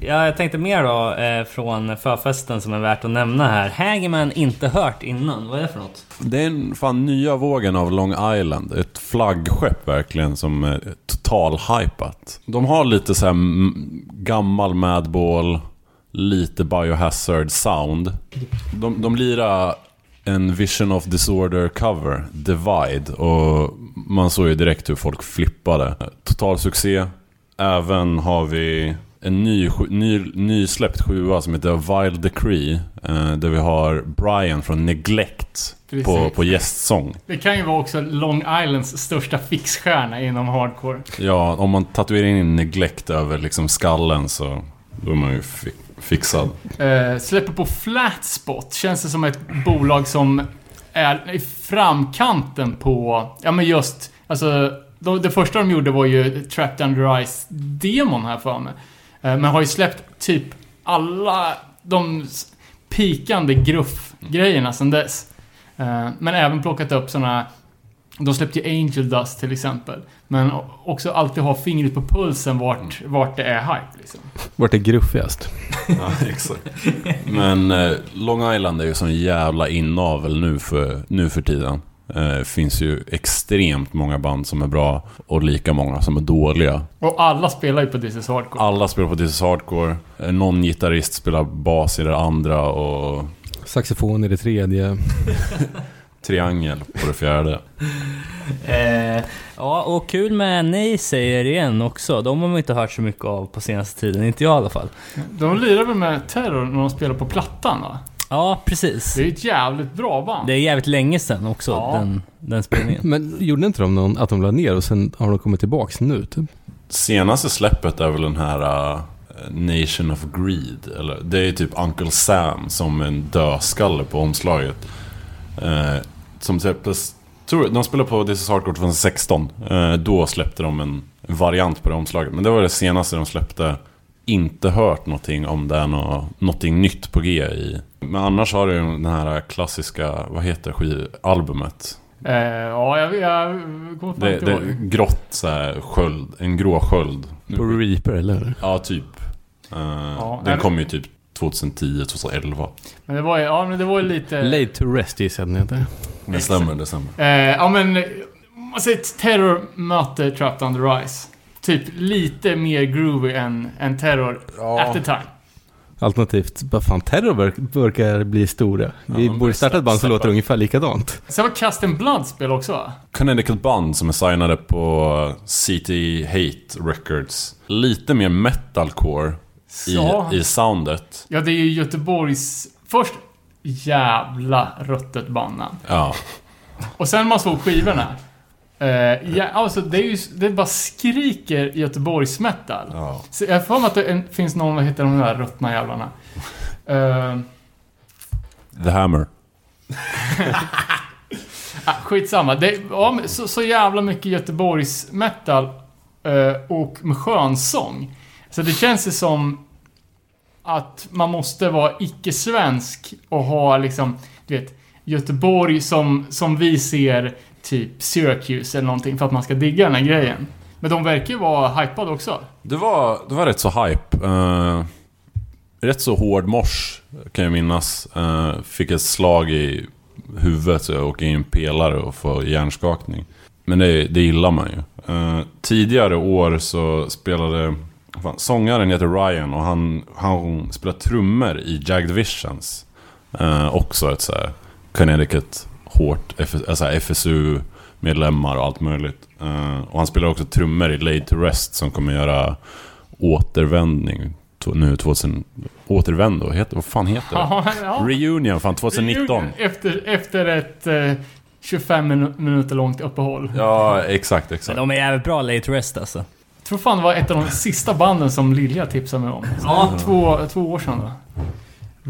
Speaker 2: Ja, jag tänkte mer då eh, från förfesten som är värt att nämna här. Hangman inte hört innan. Vad är det för något?
Speaker 5: Det är en fan nya vågen av Long Island. Ett flaggskepp verkligen som är total hypat. De har lite så här mm, gammal Madball, lite biohazard sound. De, de lirar en Vision of Disorder cover, Divide. Och man såg ju direkt hur folk flippade. Total succé. Även har vi en ny, sju- ny, nysläppt sjua som heter Wild Decree. Eh, där vi har Brian från Neglect på,
Speaker 3: Precis.
Speaker 5: på gästsång.
Speaker 3: Det kan ju vara också Long Islands största fixstjärna inom hardcore.
Speaker 5: Ja, om man tatuerar in Neglect över liksom skallen så då är man ju fi- fixad.
Speaker 3: Eh, släpper på Flatspot. Känns det som ett bolag som är i framkanten på, ja men just, alltså de, det första de gjorde var ju Trapped Under Ice-demon här för mig. Eh, men har ju släppt typ alla de pikande gruff-grejerna sedan dess. Eh, men även plockat upp sådana de släppte ju Angel Dust till exempel. Men också alltid ha fingret på pulsen vart, vart det är hype liksom.
Speaker 1: Vart är gruffigast?
Speaker 5: Ja, exakt. Men eh, Long Island är ju sån jävla inavel nu för, nu för tiden. Eh, finns ju extremt många band som är bra och lika många som är dåliga.
Speaker 3: Och alla spelar ju på This is Hardcore.
Speaker 5: Alla spelar på This is Hardcore. Eh, Någon gitarrist spelar bas i det andra och
Speaker 1: Saxofon i det tredje.
Speaker 5: triangel på det fjärde.
Speaker 2: Eh, ja, och kul med Nej säger igen också. De har man inte hört så mycket av på senaste tiden. Inte jag i alla fall.
Speaker 3: De lirar väl med Terror när de spelar på Plattan va?
Speaker 2: Ja, precis.
Speaker 3: Det är ett jävligt bra band.
Speaker 2: Det är jävligt länge sedan också,
Speaker 3: Ja.
Speaker 2: den, den spelningen.
Speaker 1: Men gjorde inte de någon, att de la ner och sen har de kommit tillbaks nu typ?
Speaker 5: Senaste släppet är väl den här uh, Nation of Greed. Eller, det är typ Uncle Sam som en dödskalle på omslaget. Eh, som släpptes... Tror, de spelade på This is Hardcore 2016. Eh, då släppte de en variant på det omslaget. Men det var det senaste de släppte. Inte hört någonting om det är nå, någonting nytt på G i. Men annars har du ju den här klassiska, vad heter skivalbumet?
Speaker 3: Eh, ja, jag, jag kommer fan
Speaker 5: Det,
Speaker 3: inte
Speaker 5: det
Speaker 3: ihåg.
Speaker 5: är grått så här, sköld, en grå sköld.
Speaker 1: På Reaper eller?
Speaker 5: Ja, typ. Eh,
Speaker 3: Ja,
Speaker 5: den kom ju typ 2010, 2011.
Speaker 3: Men det var ju, ja men det var ju lite...
Speaker 1: Laid to rest gissar jag den heter.
Speaker 5: Det stämmer, det stämmer.
Speaker 3: Eh, ja men, man säger att Terror möter Trapped Under Ice. Typ lite mer groovy än, än Terror at the time.
Speaker 1: Alternativt, vad fan, Terror verk- verkar bli stora. Vi
Speaker 5: de
Speaker 1: borde starta ett band som låter ungefär likadant.
Speaker 3: Sen var Cast and Blood spel också va?
Speaker 5: Connecticut band som är signade på City Hate Records. Lite mer metalcore i,
Speaker 3: Ja.
Speaker 5: i soundet.
Speaker 3: Ja, det är ju Göteborgs... Först jävla ruttet bandnamn.
Speaker 5: Ja.
Speaker 3: Och sen man såg skivorna. Eh, ja, alltså det är ju... Det bara skriker Göteborgs metal.
Speaker 5: ja.
Speaker 3: Så jag för mig att det finns någon, vad heter de där ruttna jävlarna? Eh,
Speaker 5: The Hammer.
Speaker 3: ah, skitsamma. Det, men så, så jävla mycket Göteborgs metal eh, och med skönsång. Så det känns ju som att man måste vara icke-svensk och ha liksom, du vet, Göteborg som, som vi ser typ Syracuse eller någonting för att man ska digga den här grejen. Men de verkar ju vara hypade också.
Speaker 5: Det var, det var rätt så hype. Uh, rätt så hård mors kan jag minnas. Uh, fick ett slag i huvudet så jag åkte in i en pelare och får hjärnskakning. Men det, det gillar man ju. Uh, tidigare år så spelade... Fan, sångaren heter Ryan och han, han spelade trummor i Jagged Visions. Eh, också ett så här Connecticut hårt alltså FSU-medlemmar och allt möjligt. Eh, och han spelar också trummor i Laid to Rest som kommer göra återvändning to- nu 2000... Återvändo, heter, vad fan heter det?
Speaker 3: Ja, ja.
Speaker 5: Reunion, fan 2019.
Speaker 3: Efter, efter ett eh, 25 minu- minuter långt uppehåll.
Speaker 5: Ja, exakt,
Speaker 2: Men
Speaker 5: exakt.
Speaker 2: de är jävligt bra late rest alltså.
Speaker 3: Tror fan det var ett av de sista banden som Lilja tipsade mig om.
Speaker 2: Ja.
Speaker 3: Två, två år sedan då.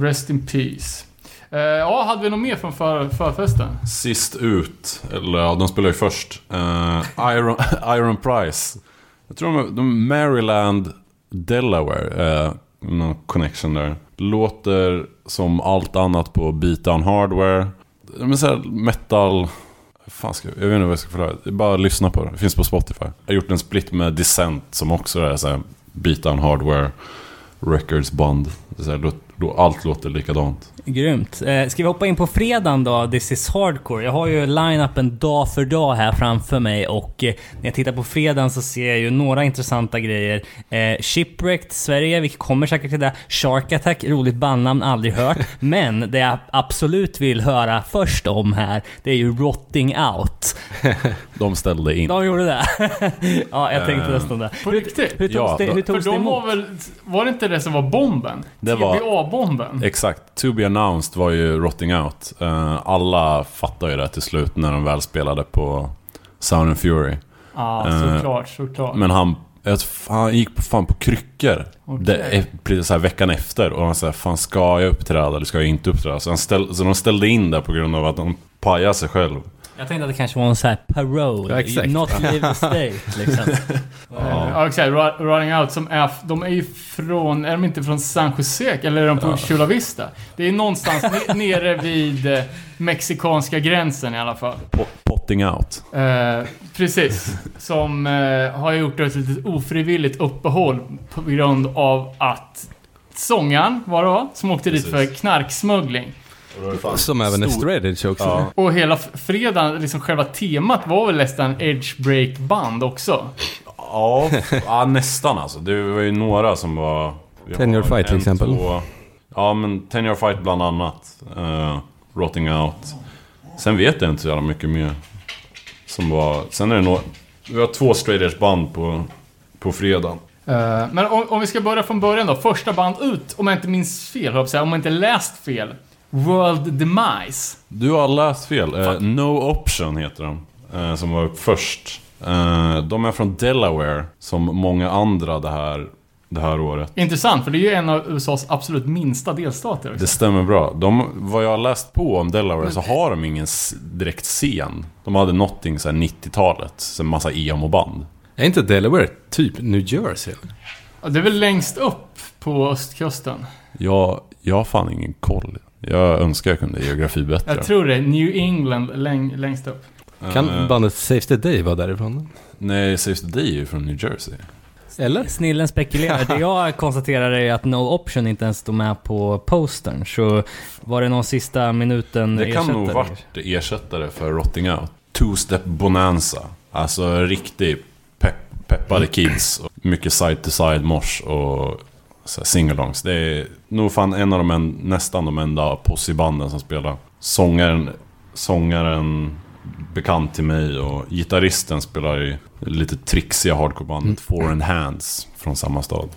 Speaker 3: Rest in peace. Eh, ja, hade vi något mer från för, förfesten?
Speaker 5: Sist ut, eller ja, de spelar ju först. Eh, Iron, Iron Price. Jag tror de, de Maryland, Delaware. Uh, någon connection där. Låter som allt annat på Beatdown Hardware. Är såhär metal... Fan ska, jag jag vet inte vad jag ska förklara. Det är bara att lyssna på det. Det finns på Spotify. Jag har gjort en split med Descent som också är såhär Beatdown Hardware Records band. Det är så här, Då allt låter likadant.
Speaker 2: Grymt. Eh, ska vi hoppa in på fredagen då? This is hardcore. Jag har ju line-upen dag för dag här framför mig och eh, när jag tittar på fredagen så ser jag ju några intressanta grejer. Eh, Shipwrecked Sverige, vi kommer säkert till det. Shark Attack, roligt bandnamn, aldrig hört. Men det jag absolut vill höra först om här, det är ju Rotting Out.
Speaker 5: De ställde in.
Speaker 2: De gjorde det? ja, jag tänkte nästan det.
Speaker 3: På riktigt?
Speaker 2: Hur togs
Speaker 5: Ja,
Speaker 2: det, hur
Speaker 3: För
Speaker 2: togs det
Speaker 3: de var
Speaker 2: emot?
Speaker 3: väl... Var det inte det som var bomben?
Speaker 5: Det var-
Speaker 3: TBA-bomben?
Speaker 5: Exakt. To be announced var ju Rotting Out. Eh, alla fattade ju det till slut när de väl spelade på Sound and Fury.
Speaker 3: Ja,
Speaker 5: Eh,
Speaker 3: såklart, såklart.
Speaker 5: Men han, han gick på, fan på kryckor.
Speaker 3: Okej.
Speaker 5: Det, så här veckan efter. Och han sa fan ska jag uppträda eller ska jag inte uppträda? Så, han ställ, så de ställde in det på grund av att de pajade sig själv.
Speaker 2: Jag tänkte att det kanske var en sån här parole.
Speaker 1: Ja, exakt.
Speaker 2: Not live state, liksom.
Speaker 3: Ja, ja exakt. Ru- Running Out som är... De är ju från... Är de inte från San Jose? Eller är de på Chula Vista? Det är någonstans ne- nere vid eh, mexikanska gränsen i alla fall.
Speaker 5: Po- potting out.
Speaker 3: Eh, precis. Som eh, har gjort ett litet ofrivilligt uppehåll på grund av att sångaren, var det va? Som åkte dit för
Speaker 5: Precis.
Speaker 3: knarksmuggling.
Speaker 1: Som även är
Speaker 5: Stor-
Speaker 1: straight edge också.
Speaker 5: Ja.
Speaker 3: Och hela fredagen, liksom själva temat var väl nästan edge break band också.
Speaker 5: Ja, ja, nästan alltså. Det var ju några som var...
Speaker 1: Ten Year Fight till exempel.
Speaker 5: Två, ja, men Ten Year Fight bland annat. Uh, Rotting Out. Sen vet jag inte så jävla mycket mer. Som var... Sen är det nog... Vi har två straight edge band på, på fredagen.
Speaker 3: Eh, men om, om vi ska börja från början då. Första band ut, om jag inte minns fel, om jag inte läst fel. World Demise.
Speaker 5: Du har läst fel. Eh, no Option heter de. eh, som var upp först. Eh, de är från Delaware, som många andra det här, det här året.
Speaker 3: Intressant, för det är ju en av USAs absolut minsta delstater. Också.
Speaker 5: Det stämmer bra. De, vad jag har läst på om Delaware så har de ingen s- direkt scen. De hade någonting så här 90-talet, så en massa emo-band.
Speaker 1: Är inte Delaware typ New Jersey? eller?
Speaker 3: Ja, Det är väl längst upp på östkusten.
Speaker 5: Jag, jag har fan ingen koll. Jag önskar jag kunde geografi bättre.
Speaker 3: Jag tror det New England läng, längst upp.
Speaker 1: Kan
Speaker 5: Eh,
Speaker 1: bandet Save the Day vara därifrån?
Speaker 5: Nej, Saves the Day är ju från New Jersey.
Speaker 1: Eller?
Speaker 2: Snillen spekulerar. Det jag konstaterar är att No Option inte ens stod med på postern. Så var det någon sista minuten
Speaker 5: Det kan nog
Speaker 2: ersättare?
Speaker 5: varit ersättare för Rotting Out. Two Step Bonanza. Alltså riktig pepp, peppade kids. Och mycket side-to-side mosh och singalongs. Det är nog fan en av de en, nästan de enda possibanden som spelar. Sångaren, sångaren bekant till mig och gitarristen spelar i lite trixiga hardcorebandet Foreign Hands från samma stad.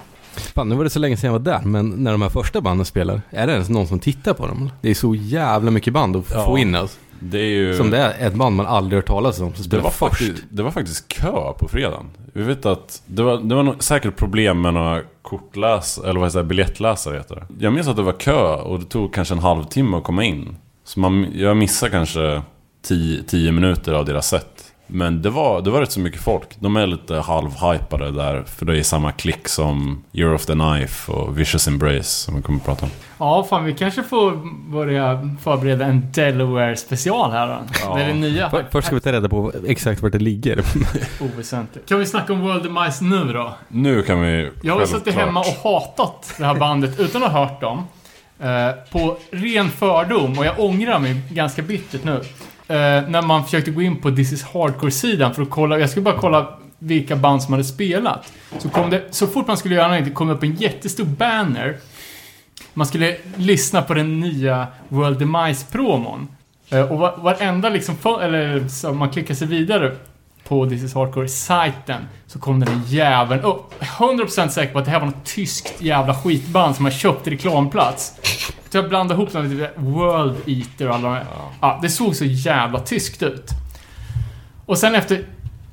Speaker 1: Fan, nu var det så länge sedan jag var där, men när de här första banden spelar, är det ens någon som tittar på dem? Det är så jävla mycket band att
Speaker 5: Ja.
Speaker 1: få in alltså.
Speaker 5: Det är ju...
Speaker 1: Som det är ett band man aldrig hört talas om som
Speaker 5: Det var,
Speaker 1: först.
Speaker 5: faktiskt, det var faktiskt kö på fredagen. Vi vet att det var, det var nog säkert problem med några kortläs eller vad heter det, biljettläsare heter det. Jag minns att det var kö och det tog kanske en halvtimme att komma in. Så man, jag missade kanske 10 minuter av deras set. Men det var, det var rätt så mycket folk. De är lite halvhypade där, för det är samma klick som Year of the Knife och Vicious Embrace som vi kommer att prata om.
Speaker 3: Ja, fan vi kanske får börja förbereda en Delaware-special här då.
Speaker 5: Ja.
Speaker 3: Det är det nya.
Speaker 1: För, först ska vi ta reda på exakt vart det ligger.
Speaker 3: Oväsentligt. Kan vi snacka om World Demise nu då?
Speaker 5: Nu kan vi
Speaker 3: Jag har suttit hemma och hatat det här bandet utan att ha hört dem. Eh, på ren fördom och jag ångrar mig ganska bittert nu. Eh, när man försökte gå in på This is Hardcore-sidan för att kolla, jag skulle bara kolla vilka band som hade spelat. Så kom det, så fort man skulle göra någonting, kom det upp en jättestor banner. Man skulle lyssna på den nya World Demise-promon. Eh, och varenda liksom, eller så man klickar sig vidare på This is Hardcore-sajten så kom den jäveln upp. 100% säker på att det här var något tyskt jävla skitband som man köpt reklamplats. Så jag blandade ihop dem med typ World Eater och alla de här. Ja, det såg så jävla tyskt ut. Och sen efter,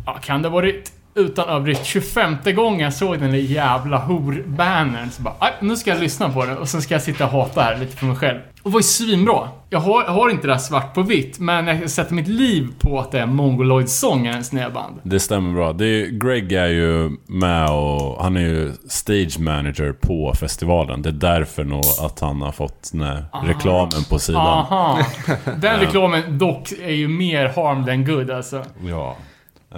Speaker 3: ja, kan det ha varit utan överdrift 25 gången jag såg den där jävla hor-bannern så bara, "Aj, nu ska jag lyssna på den och sen ska jag sitta och hata här lite för mig själv. Och det var ju svinbra. Jag har, jag har inte det här svart på vitt, men jag sätter mitt liv på att det är Mongoloid-sångarens snedband.
Speaker 5: Det stämmer bra. Det är, Greg är ju med och han är ju stage manager på festivalen. Det är därför nog att han har fått den här reklamen på sidan.
Speaker 3: Aha. Den reklamen dock är ju mer harm than good alltså.
Speaker 5: Ja.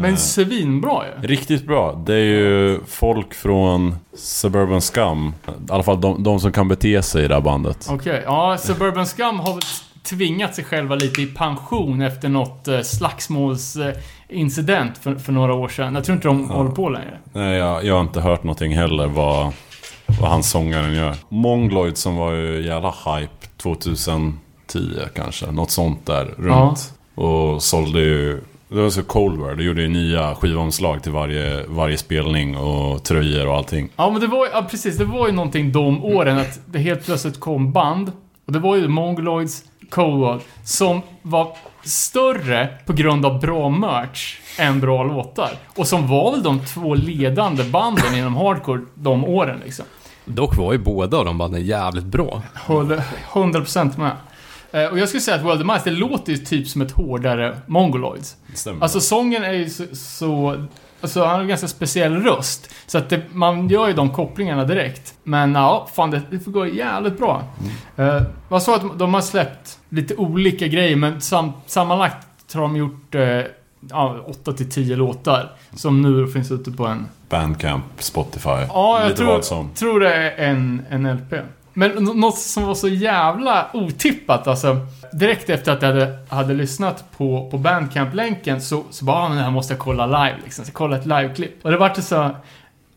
Speaker 3: Men svinbra ju.
Speaker 5: Riktigt bra. Det är ju folk från Suburban Scum. I alla fall de, de som kan bete sig i det här bandet.
Speaker 3: Okej, ja, Suburban Scum har tvingat sig själva lite i pension efter något eh, slagsmålsincident för, för några år sedan. Jag tror inte de håller på längre.
Speaker 5: Nej, jag, jag har inte hört någonting heller vad, vad han sångaren gör. Mongloid som var ju jävla hype 2010 kanske. Något sånt där runt. Och sålde ju... Det var så Coldware. Det gjorde ju nya skivomslag till varje, varje spelning och tröjor och allting.
Speaker 3: Ja, men det var ju, ja, precis, det var ju någonting de åren att det helt plötsligt kom band. Och det var ju Mongoloids, Cold som var större på grund av bra merch än bra låtar. Och som var väl de två ledande banden inom hardcore de åren liksom.
Speaker 1: Dock var ju båda av de banden jävligt bra.
Speaker 3: Håller 100% med. Eh, Och jag skulle säga att World of Mice, det låter ju typ som ett hårdare Mongoloids.
Speaker 5: Stämmer.
Speaker 3: Alltså sången är ju så... så alltså han har en ganska speciell röst. Så att det, man gör ju de kopplingarna direkt. Men ja, fan det, det får gå jävligt bra.
Speaker 5: Mm.
Speaker 3: Uh, vad sa att de har släppt lite olika grejer, men sam, sammanlagt har de gjort uh, ja, 8-10 låtar. Som nu finns ute på en...
Speaker 5: Bandcamp, Spotify.
Speaker 3: Ja, jag tror, tror det är en, en LP. Men något som var så jävla otippat, alltså. Direkt efter att jag hade, hade lyssnat på, på Bandcamp-länken så, så bara, ah, men det här måste jag kolla live liksom. Så jag kollade ett liveklipp. Och det vart så...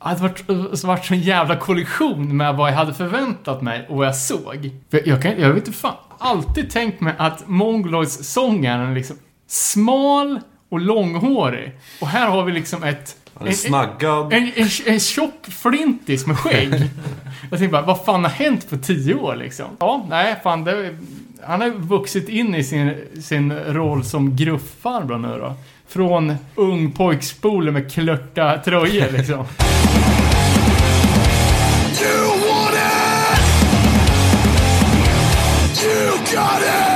Speaker 3: Det vart, det vart så en jävla kollision med vad jag hade förväntat mig och vad jag såg. För jag, kan, jag vet inte fan. Alltid tänkt mig att Mongoloids sångaren är liksom smal och långhårig. Och här har vi liksom ett...
Speaker 5: Han är snaggad.
Speaker 3: En, en, en tjock flintis med skägg. Jag tänkte bara, vad fan har hänt på tio år liksom? Ja, nej, fan det... Han har vuxit in i sin, sin roll som grufffarbror nu då. Från ung pojkspole med klörta tröjor liksom.
Speaker 6: You want it! You got it!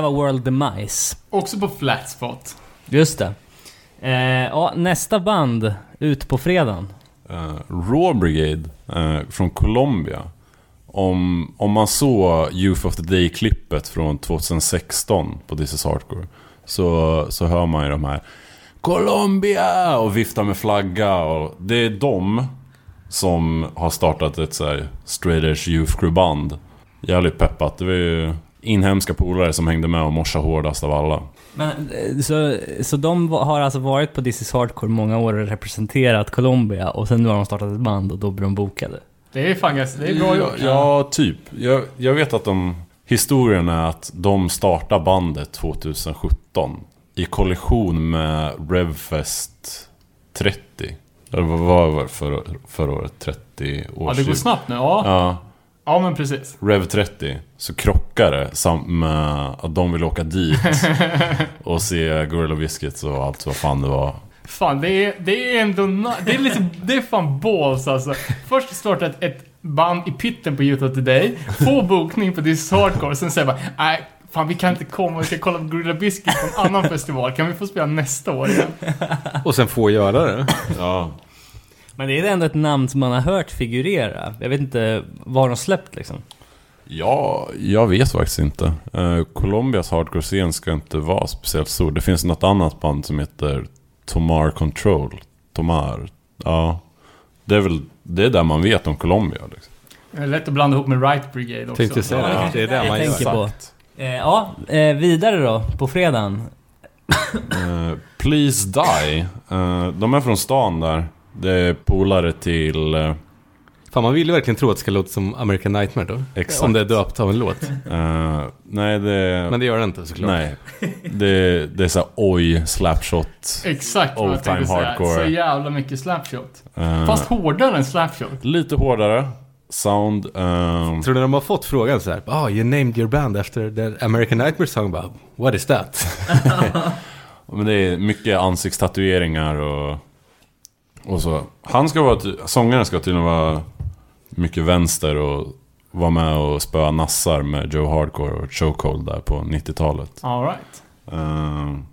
Speaker 2: Där var World Demise.
Speaker 3: Också på Flat Spot.
Speaker 2: Just det. Eh, ja, nästa band ut på fredagen.
Speaker 5: Uh, Raw Brigade eh, från Colombia. Om, om man såg Youth of the Day-klippet från 2016 på This is Hardcore så, så hör man ju de här Colombia! och viftar med flagga. Och det är de som har startat ett så här straight edge youth crew band. Jävligt peppat. Det var ju inhemska polare som hängde med och morsade hårdast av alla.
Speaker 2: Men, eh, så, så de har alltså varit på This is Hardcore många år och representerat Colombia och sen nu har de startat ett band och då blir de bokade.
Speaker 3: Det är fan det är bra gjort.
Speaker 5: Ja, typ. Jag, jag vet att de... Historien är att de startade bandet 2017 i kollektion med Revfest 30. Eller vad var det för, förra året? 30 år
Speaker 3: Ja, det går snabbt nu. Ja,
Speaker 5: Ja,
Speaker 3: ja men precis.
Speaker 5: Rev 30. Så krockade sam- med att de ville åka dit och se Gorilla Biscuits och allt vad fan det var.
Speaker 3: Fan, det är, det är ändå... Det är lite... Det är fan balls alltså. Först starta ett, ett band i pitten på Youth of the Day, få bokning på This is Hardcore, sen säger bara nej, fan vi kan inte komma, vi ska kolla på Gorilla Biscuit på en annan festival. Kan vi få spela nästa år igen?
Speaker 1: Och sen få göra det.
Speaker 5: Ja,
Speaker 2: Men det är ändå ett namn som man har hört figurera. Jag vet inte vad de släppt liksom.
Speaker 5: Ja, jag vet faktiskt inte. Uh, Colombias hardcore-scen ska inte vara speciellt stor. Det finns något annat band som heter Tomar Control. Tomar. Ja. Det är väl det är där man vet om Colombia. Liksom.
Speaker 3: Det är lätt att blanda ihop med Right Brigade också.
Speaker 1: Tänkte säga det.
Speaker 5: Ja.
Speaker 1: Det är det
Speaker 2: Jag
Speaker 1: man
Speaker 2: tänker
Speaker 1: gör.
Speaker 2: på. Eh, ja, eh, vidare då, på fredagen.
Speaker 5: Eh, Please Die. Eh, de är från stan där. Det är polare till... eh,
Speaker 1: Fan, man vill ju verkligen tro att det ska låta som American Nightmare då.
Speaker 5: Exakt.
Speaker 1: Om det är döpt av en låt.
Speaker 5: eh, nej, det...
Speaker 1: Men det gör det inte såklart.
Speaker 5: nej. Det, det är såhär oj, slapshot.
Speaker 3: Exakt vad jag tänkte säga.
Speaker 5: hardcore.
Speaker 3: Så jävla mycket slapshot.
Speaker 5: Eh,
Speaker 3: Fast hårdare än slapshot.
Speaker 5: Lite hårdare. Sound. ehm,
Speaker 1: Tror ni de har fått frågan så här? Oh, you named your band after the American Nightmare song. Bara, What is that?
Speaker 5: Men det är mycket ansiktstatueringar och, och så. Han ska vara, sångaren ska tydligen vara mycket vänster och vara med och spöa nassar med Joe Hardcore och Chokehold där på 90-talet.
Speaker 3: Alright.
Speaker 5: Ehm,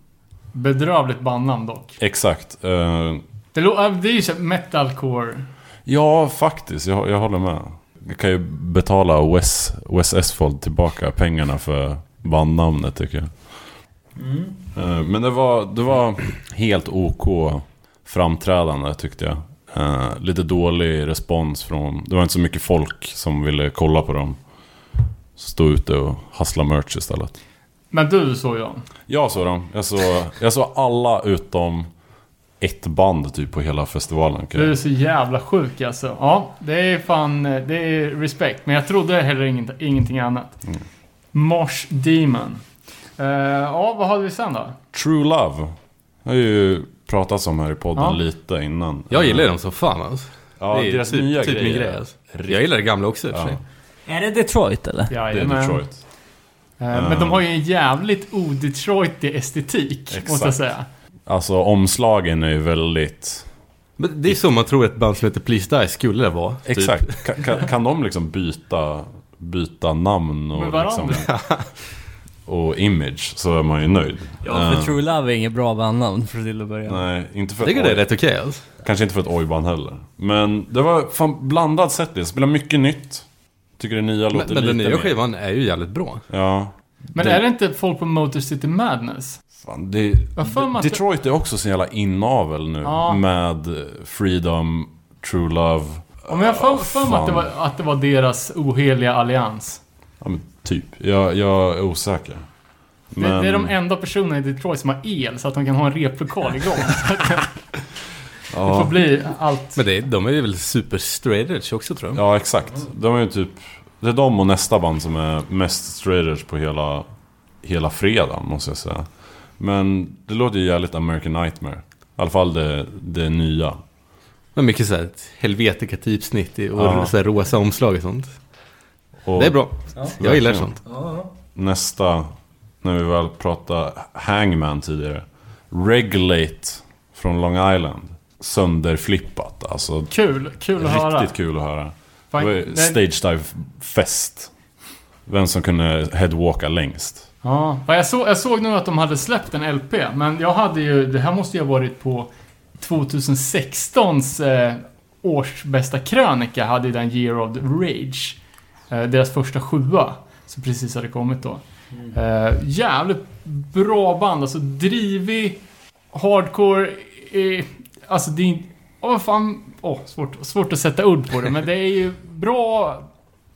Speaker 3: Bedrövligt bandnamn dock.
Speaker 5: exakt. Ehm,
Speaker 3: Det, äh, det är ju så här metalcore.
Speaker 5: ja, faktiskt. Jag, jag håller med. Jag kan ju betala Wes, Wes Esfold tillbaka pengarna för bandnamnet tycker jag. Eh, Men det var, det var helt OK framträdande tyckte jag. Eh, lite dålig respons från... Det var inte så mycket folk som ville kolla på dem. Stå ute och hassla merch istället.
Speaker 3: Men du såg jag.
Speaker 5: Jag såg dem. Jag såg, jag såg alla utom ett band typ på hela festivalen.
Speaker 3: Du är så jävla sjuk alltså. Ja, det är fan, det är respekt. Men jag trodde heller inget, ingenting annat.
Speaker 5: Mm.
Speaker 3: Mosh Demon. Eh, ja, vad hade vi sen då?
Speaker 5: True Love. har ju pratats om här i podden
Speaker 3: Ja.
Speaker 5: lite innan.
Speaker 1: Jag gillar dem som fan alltså.
Speaker 5: Ja,
Speaker 1: det är
Speaker 5: deras
Speaker 1: typ,
Speaker 5: nya
Speaker 1: typ
Speaker 5: grejer.
Speaker 1: grej alltså. Jag gillar det gamla också i och för
Speaker 5: Ja.
Speaker 1: sig.
Speaker 2: Är det Detroit eller?
Speaker 5: Det är. Detroit.
Speaker 3: Eh, Men de har ju en jävligt o-Detroitig estetik,
Speaker 5: Exakt.
Speaker 3: måste jag säga.
Speaker 5: Alltså omslagen är ju väldigt...
Speaker 1: Men det är så man tror ett band som heter Please Die skulle vara. typ.
Speaker 5: Exakt. Kan, kan, kan de liksom byta, byta namn och,
Speaker 3: varandra.
Speaker 5: liksom, och image så är man ju nöjd.
Speaker 2: Ja, för
Speaker 5: Eh,
Speaker 2: True Love är inget bra bandnamn för till att börja.
Speaker 5: Nej, inte för
Speaker 1: Jag tycker det är rätt okej alltså.
Speaker 5: Kanske inte för ett ojband heller. Men det var fan blandad setlist. Spelar mycket nytt. Tycker det nya
Speaker 1: Men,
Speaker 5: låter
Speaker 1: men
Speaker 5: lite
Speaker 1: den nya
Speaker 5: mer.
Speaker 1: skivan är ju jävligt bra.
Speaker 5: Ja.
Speaker 3: Men
Speaker 5: Det-
Speaker 3: är det inte folk på Motor City Madness?
Speaker 5: Fan, det,
Speaker 3: det-
Speaker 5: Detroit är också så jävla inavel nu.
Speaker 3: Ja.
Speaker 5: Med Freedom, True Love.
Speaker 3: Om jag har för, mig att det, var, att det var deras oheliga allians.
Speaker 5: Ja, men typ. Jag, jag är osäker.
Speaker 3: Det, det är de enda personerna i Detroit som har el, så att de kan ha en replokal igång. Att det får
Speaker 5: Ja,
Speaker 3: bli allt.
Speaker 1: Men det, är- de är ju väl super straight edge också tror jag.
Speaker 5: ja, exakt. De är ju typ... Det är de och nästa band som är mest straight edge på hela, hela fredagen, måste jag säga. Men det låter ju jävligt American Nightmare. I alla fall det, det nya.
Speaker 1: Men mycket såhär helvetika typsnitt och
Speaker 5: Ja.
Speaker 1: så här rosa omslag och sånt.
Speaker 5: Och
Speaker 1: Det är bra. Jag gillar sånt.
Speaker 5: Nästa, när vi väl pratade Hangman tidigare. Regulate från Long Island. Sönderflippat. Alltså
Speaker 3: Kul, kul att höra.
Speaker 5: riktigt kul att höra. Stage dive fest. Vem som kunde headwalka längst.
Speaker 3: Ja, ja, jag, såg, jag såg nu att de hade släppt en LP, men jag hade ju, det här måste ju ha varit på 2016s eh, års bästa krönika, hade ju den Year of the Rage. Eh, deras första sjua, som precis hade kommit då. Eh, jävligt bra band, alltså drivig, hardcore, eh, alltså det är inte... Åh, vad fan... oh, svårt, svårt att sätta ord på det, men det är ju bra...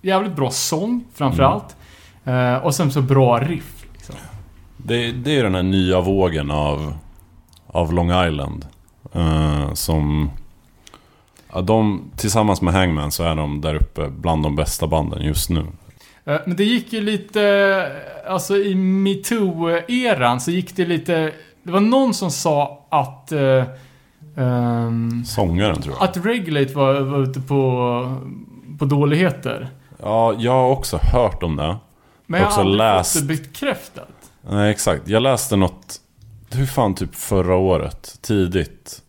Speaker 3: Jävligt bra sång, framförallt. Eh, och sen så bra riff. Liksom.
Speaker 5: Det, det är ju den här nya vågen av, av Long Island. eh, som... Ja, de, tillsammans med Hangman så är de där uppe bland de bästa banden just nu.
Speaker 3: Eh, Men det gick ju lite, alltså i metoo-eran så gick det lite, det var någon som sa att, eh, ehm,
Speaker 5: Sångaren tror jag.
Speaker 3: att Regulate var, var ute på, på dåligheter.
Speaker 5: Ja, jag har också hört om det.
Speaker 3: Men jag
Speaker 5: Också
Speaker 3: har aldrig
Speaker 5: läst.
Speaker 3: fått det bekräftat.
Speaker 5: Nej, exakt. Jag läste något... Hur fan, typ förra året. Tidigt.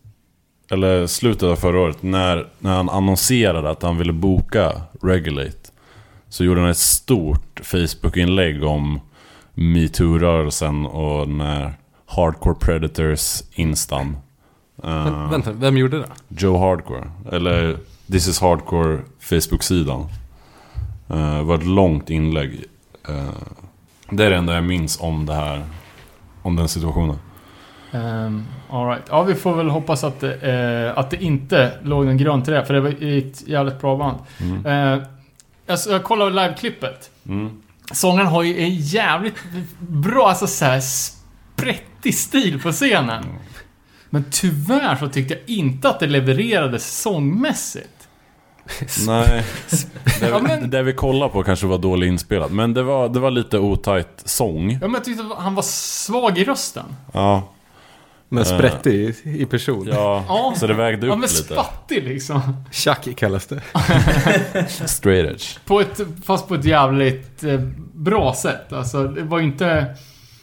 Speaker 5: Eller slutet av förra året. När, när han annonserade att han ville boka Regulate. Så gjorde han ett stort Facebook-inlägg om metoo-rörelsen och den här Hardcore Predators instan.
Speaker 1: Men, vänta, vem gjorde det?
Speaker 5: Joe Hardcore. Eller This is Hardcore Facebook-sidan. Eh, Det var ett långt inlägg. Eh, det är det enda jag minns om det här. Om den situationen.
Speaker 3: Um, all right. Ja, vi får väl hoppas att det, eh, att det inte låg en grund till det, för det var ett jävligt bra band.
Speaker 5: Mm.
Speaker 3: Eh, alltså, jag kollade liveklippet.
Speaker 5: Mm.
Speaker 3: Sångaren har ju en jävligt bra, alltså så här sprättig stil på scenen. Men tyvärr så tyckte jag inte att det levererades sångmässigt.
Speaker 5: Nej. Det,
Speaker 3: Ja, men-
Speaker 5: det vi kollade på kanske var dåligt inspelat. Men det var, det var lite otajt sång.
Speaker 3: Ja, men jag tyckte han var svag i rösten.
Speaker 5: Ja.
Speaker 1: Men sprättig i, i person.
Speaker 5: ja.
Speaker 3: Ja,
Speaker 5: Så det vägde
Speaker 3: ja
Speaker 5: upp
Speaker 3: men
Speaker 5: lite.
Speaker 3: spattig liksom.
Speaker 1: Chuck kallas det.
Speaker 5: Straight edge.
Speaker 3: På ett, fast på ett jävligt eh, bra sätt. Alltså, det var inte...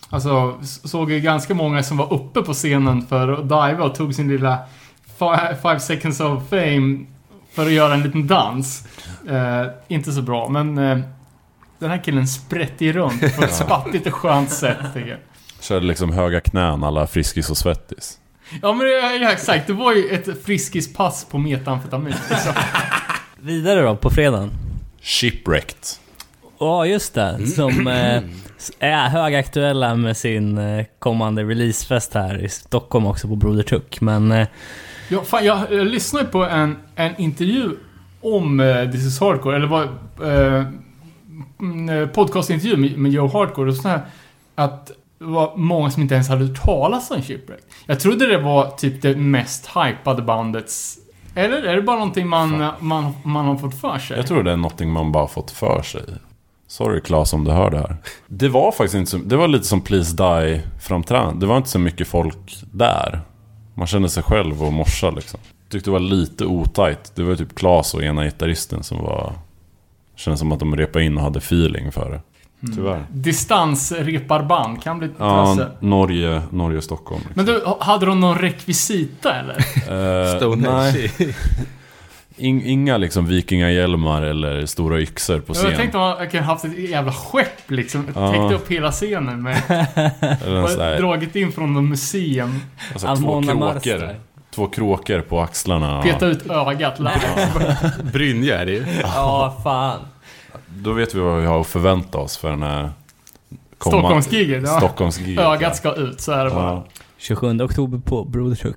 Speaker 3: Alltså, såg ju ganska många som var uppe på scenen för att diva och tog sin lilla fi- five seconds of fame för att göra en liten dans. Eh, inte så bra, men eh, den här killen sprätter runt på ett spattigt och skönt sätt, tycker jag.
Speaker 5: Körde liksom höga knän alla Friskis och Svettis.
Speaker 3: Ja, men det- ja, exakt. Det var ju ett friskispass på metamfetamin. liksom.
Speaker 2: Vidare då, på fredagen.
Speaker 5: Shipwrecked.
Speaker 2: Ja, just det. Som eh, är högaktuella med sin eh, kommande releasefest här i Stockholm också på Broder Tuck. Men eh,
Speaker 3: Ja, fan, jag, jag lyssnade på en, en intervju om uh, This is Hardcore, eller vad... Uh, podcastintervju med, med Joe Hardcore och så här, att det var många som inte ens hade hört talas om Shipwreck. Jag trodde det var typ det mest hypade bandets... Eller är det bara någonting man, man, man har fått för sig?
Speaker 5: Jag tror det är någonting man bara fått för sig. Sorry Claes om du hör det här. Det var faktiskt inte så, Det var lite som Please Die framträdande. Det var inte så mycket folk där. Man kände sig själv och morsa liksom. Tyckte det var lite otajt. Det var typ Claes och ena gitarristen som var... Kändes som att de repade in och hade feeling för det. Tyvärr.
Speaker 3: Distansreparband kan bli
Speaker 5: Ja,
Speaker 3: trasse.
Speaker 5: Norge, Norge Stockholm.
Speaker 3: Men du, hade de någon rekvisita eller?
Speaker 5: Eh,
Speaker 1: Stonehenge.
Speaker 5: nej, in, inga liksom vikingahjälmar eller stora yxor på scen.
Speaker 3: Jag tänkte att man kunde haft ett jävla skepp liksom.
Speaker 5: Ja.
Speaker 3: Täckt upp hela scenen med...
Speaker 5: Eller här-
Speaker 3: dragit in från något museum.
Speaker 5: Alltså två
Speaker 2: Almona
Speaker 5: kråkor. Två kråkor på axlarna.
Speaker 3: Peta ut ögat live.
Speaker 1: Brynja är det ju.
Speaker 2: ja, fan.
Speaker 5: Då vet vi vad vi har att förvänta oss för den här...
Speaker 3: Stockholmsgiget, ja.
Speaker 5: Stockholmsgiget.
Speaker 3: Ögat ska ut, så är det bara.
Speaker 5: Ja.
Speaker 2: 27 oktober på Broder.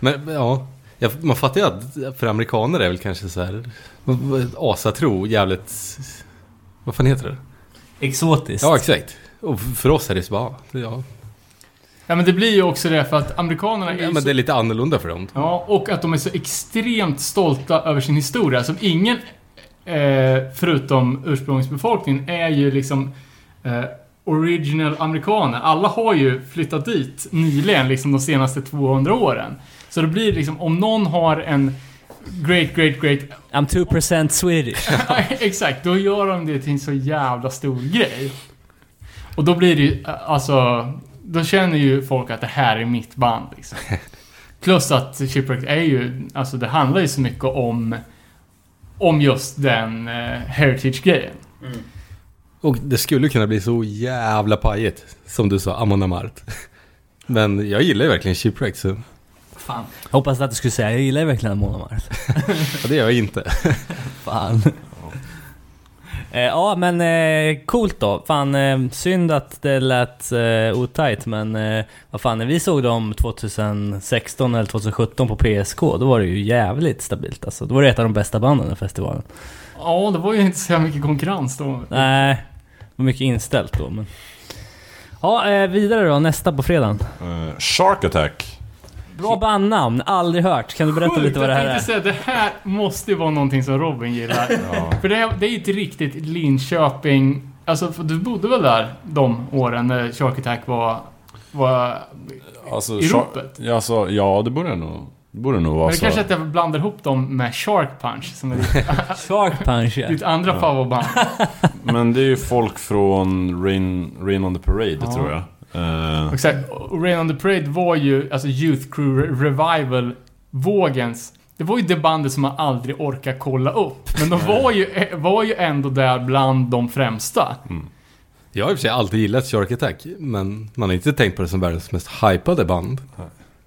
Speaker 1: Men ja, jag, man fattar ju att för amerikaner är väl kanske så här asatro jävligt... Vad fan heter det?
Speaker 2: Exotiskt.
Speaker 1: Ja, exakt. Och för oss är det så bara, ja.
Speaker 3: Ja, men det blir ju också det för att amerikanerna är
Speaker 1: ja
Speaker 3: ju
Speaker 1: men
Speaker 3: så...
Speaker 1: det är lite annorlunda för dem.
Speaker 3: Ja, och att de är så extremt stolta över sin historia. Som ingen, förutom ursprungsbefolkningen, är ju liksom eh, original amerikaner. Alla har ju flyttat dit nyligen, liksom de senaste 200 åren. Så det blir liksom, om någon har en great, great, great...
Speaker 2: I'm 2% Swedish.
Speaker 3: Exakt, då gör de det till en så jävla stor grej. Och då blir det ju, eh, alltså... Då känner ju folk att det här är mitt band liksom. Plus att Shipwreck är ju, alltså det handlar ju så mycket om, om just den eh, heritage-grejen.
Speaker 1: Och det skulle kunna bli så jävla pajigt, som du sa, Amon Amart. Men jag gillar ju verkligen Shipwreck, så
Speaker 2: Fan. Hoppas att du skulle säga, jag gillar verkligen Mona Mars.
Speaker 1: ja, det gör jag inte.
Speaker 2: Fan. Eh, ja men eh, coolt då. Fan eh, synd att det lät eh, otajt men eh, vad fan när vi såg dem 2016 eller 2017 på PSK då var det ju jävligt stabilt alltså. Då var det ett av de bästa banden i festivalen.
Speaker 3: Ja, det var ju inte så mycket konkurrens då.
Speaker 2: Nej, det var mycket inställt då men... Ja, eh, vidare då, nästa på fredagen.
Speaker 5: Eh, Shark Attack.
Speaker 2: Bra bandnamn, aldrig hört. Kan du berätta
Speaker 3: Sjukt,
Speaker 2: lite vad det här
Speaker 3: jag
Speaker 2: är?
Speaker 3: säga, det här måste ju vara någonting som Robin gillar. För det, är- det är ju ett riktigt Linköping... Alltså, du bodde väl där de åren när Shark Attack var... var
Speaker 5: Alltså,
Speaker 3: I ropet?
Speaker 5: Ja, alltså, ja, det borde nog, det borde nog vara
Speaker 3: men det
Speaker 5: så.
Speaker 3: kanske att jag blandar ihop dem med Shark Punch, som är ditt,
Speaker 2: Shark Punch ja.
Speaker 3: ditt andra favoritband.
Speaker 5: Men det är ju folk från Rain, Rain on the Parade,
Speaker 3: Ja.
Speaker 5: tror jag.
Speaker 3: Och så här, och Rain on the Parade var ju, alltså Youth Crew Re- Revival-vågens... Det var ju det bandet som man aldrig orkar kolla upp. Men de var ju, var ju ändå där bland de främsta.
Speaker 1: Jag har i och för sig alltid gillat Shark Attack, men man har inte tänkt på det som världens mest hypade band.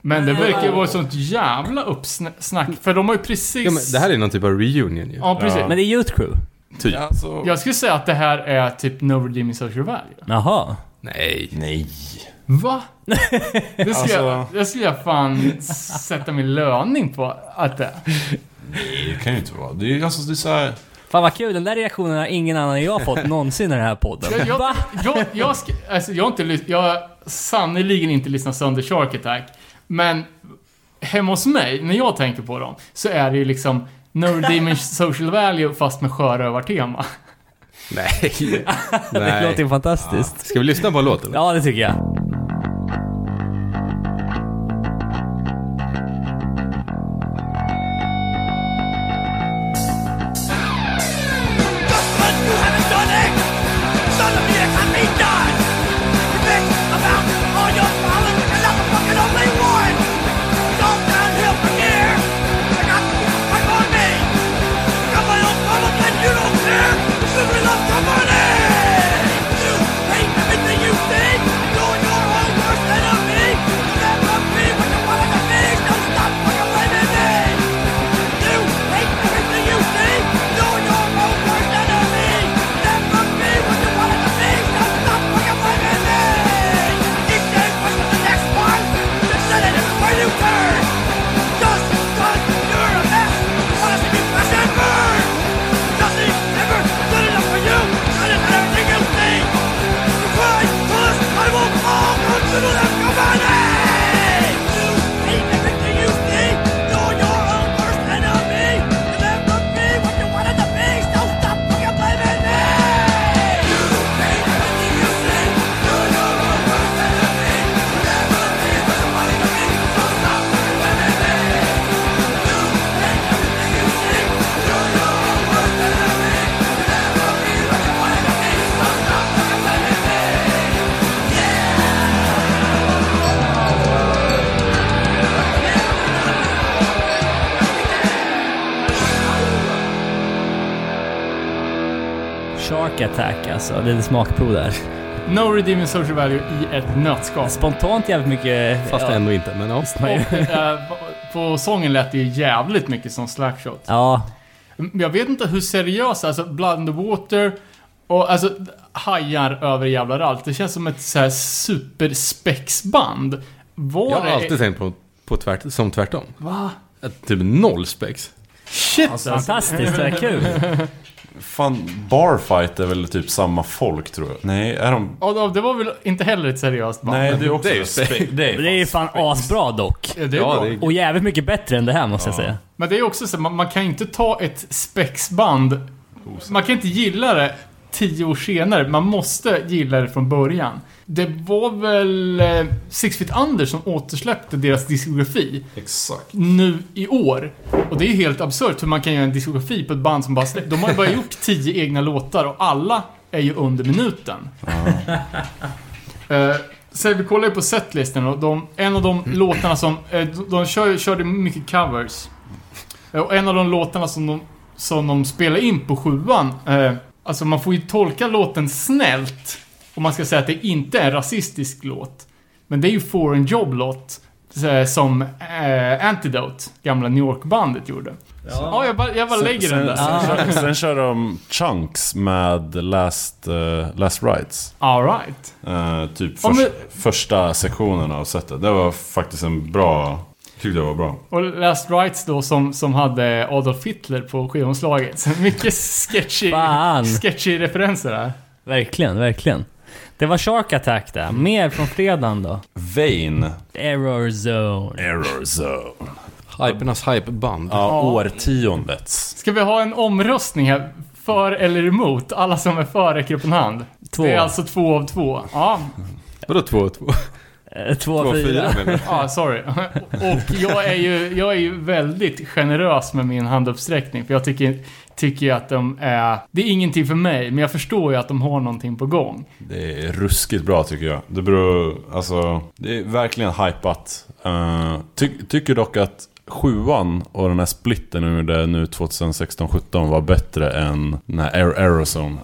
Speaker 3: Men det verkar ju vara sånt jävla uppsnack. För de har ju precis...
Speaker 1: Ja, men det här är någon typ av reunion ju.
Speaker 3: Ja, precis.
Speaker 5: Ja.
Speaker 2: Men det är Youth Crew?
Speaker 1: Typ.
Speaker 5: ja, alltså,
Speaker 3: Jag skulle säga att det här är typ No Redeeming Social Value.
Speaker 2: Jaha.
Speaker 1: Nej.
Speaker 5: Nej.
Speaker 3: Va? Det skulle, jag,
Speaker 5: Alltså-
Speaker 3: det skulle jag fan sätta min löning på att det
Speaker 5: Nej, det kan ju inte vara. Det är ju alltså, det är så här,
Speaker 2: Fan vad kul, den där reaktionen har ingen annan än jag fått någonsin i den här podden.
Speaker 3: Jag, jag,
Speaker 2: Va?
Speaker 3: jag, jag, ska, alltså, jag har inte Jag har sannerligen inte lyssnat sönder Shark Attack. Men hemma hos mig, när jag tänker på dem, så är det ju liksom No Redeeming Social Value fast med sjörövartema.
Speaker 1: Nej.
Speaker 2: Det låter ju fantastiskt.
Speaker 1: Ska vi lyssna på en låt eller?
Speaker 2: Ja, det tycker jag. Alltså, lite smakprov där.
Speaker 3: No Redeeming Social Value i ett nötskal.
Speaker 2: Spontant jävligt mycket...
Speaker 1: Fast
Speaker 2: ja,
Speaker 1: ändå inte, men ja.
Speaker 3: Och, eh, på sången lät det ju jävligt mycket som Slapshot.
Speaker 2: Ja,
Speaker 3: Men Jag vet inte hur seriösa, alltså Blood in the Water och alltså hajar över jävla rallt. Det känns som ett så här superspexband. Var
Speaker 1: Jag har alltid tänkt på, på tvärt, som tvärtom.
Speaker 3: Va?
Speaker 1: Typ noll spex.
Speaker 3: Shit
Speaker 2: Alltså,
Speaker 3: alltså.
Speaker 2: fantastiskt, vad kul.
Speaker 5: fan, Barfight är väl typ samma folk, tror jag. Nej, är de...
Speaker 3: Då- det var väl inte heller ett seriöst band?
Speaker 5: Nej, det är också...
Speaker 1: Det är ju
Speaker 5: spe- det är
Speaker 2: Det är fan asbra dock.
Speaker 3: Ja, det är
Speaker 1: Ja,
Speaker 3: bra.
Speaker 1: det är-
Speaker 2: Och jävligt mycket bättre än det här måste jag
Speaker 5: Ja.
Speaker 2: säga.
Speaker 3: Men det är också så, man, man kan ju inte ta ett spexband. Man kan inte gilla det tio år senare. Man måste gilla det från början. Det var väl eh, Six Feet Under som återsläppte deras diskografi
Speaker 5: Exakt.
Speaker 3: nu i år. Och det är helt absurt hur man kan göra en diskografi på ett band som bara släppt. De har ju bara gjort tio egna låtar och alla är ju under minuten. Eh, så vi kollar ju på setlisten och de, en av de låtarna som... eh, de kör, körde mycket covers. Och en av de låtarna som de, som de spelade in på sjuan, eh, Alltså man får ju tolka låten snällt om man ska säga att det inte är en rasistisk låt. Men det är ju Foreign Job-låt som eh, Antidote, gamla New York-bandet, gjorde. Ja, jag bara, jag bara lägger den där.
Speaker 5: Sen, sen, sen kör de Chunks med Last, uh, last Rides.
Speaker 3: Alright.
Speaker 5: Eh, typ
Speaker 3: Ja,
Speaker 5: förs-
Speaker 3: men-
Speaker 5: första sektionen av setet. Det var faktiskt en bra... Tyckte det var bra.
Speaker 3: Och Last Rights då som, som hade Adolf Hitler på skivomslaget. Så mycket sketchy,
Speaker 2: Fan.
Speaker 3: sketchy referenser här.
Speaker 2: Verkligen, verkligen. Det var Shark Attack där. Mer från fredagen då.
Speaker 5: Vain.
Speaker 2: Error Zone.
Speaker 5: Error Zone.
Speaker 1: Hypernas hypeband.
Speaker 5: Ja,
Speaker 3: Ja.
Speaker 5: årtiondets.
Speaker 3: Ska vi ha en omröstning här? För eller emot? Alla som är för räcker upp en hand.
Speaker 2: Två.
Speaker 3: Det är alltså två av två. Ja,
Speaker 1: Vadå två och två?
Speaker 2: Eh, Två,
Speaker 1: Två och
Speaker 2: fyra.
Speaker 1: fyra menar du?
Speaker 3: ja sorry. Och jag är, ju, jag är ju väldigt generös med min handuppsträckning. För jag tycker, tycker ju att de är... Det är ingenting för mig, men jag förstår ju att de har någonting på gång.
Speaker 5: Det är ruskigt bra tycker jag. Det beror... Alltså... Det är verkligen hypat. Uh, ty, tycker dock att sjuan och den här splitten nu, det nu 2016-17 var bättre än den här Air Aerozone.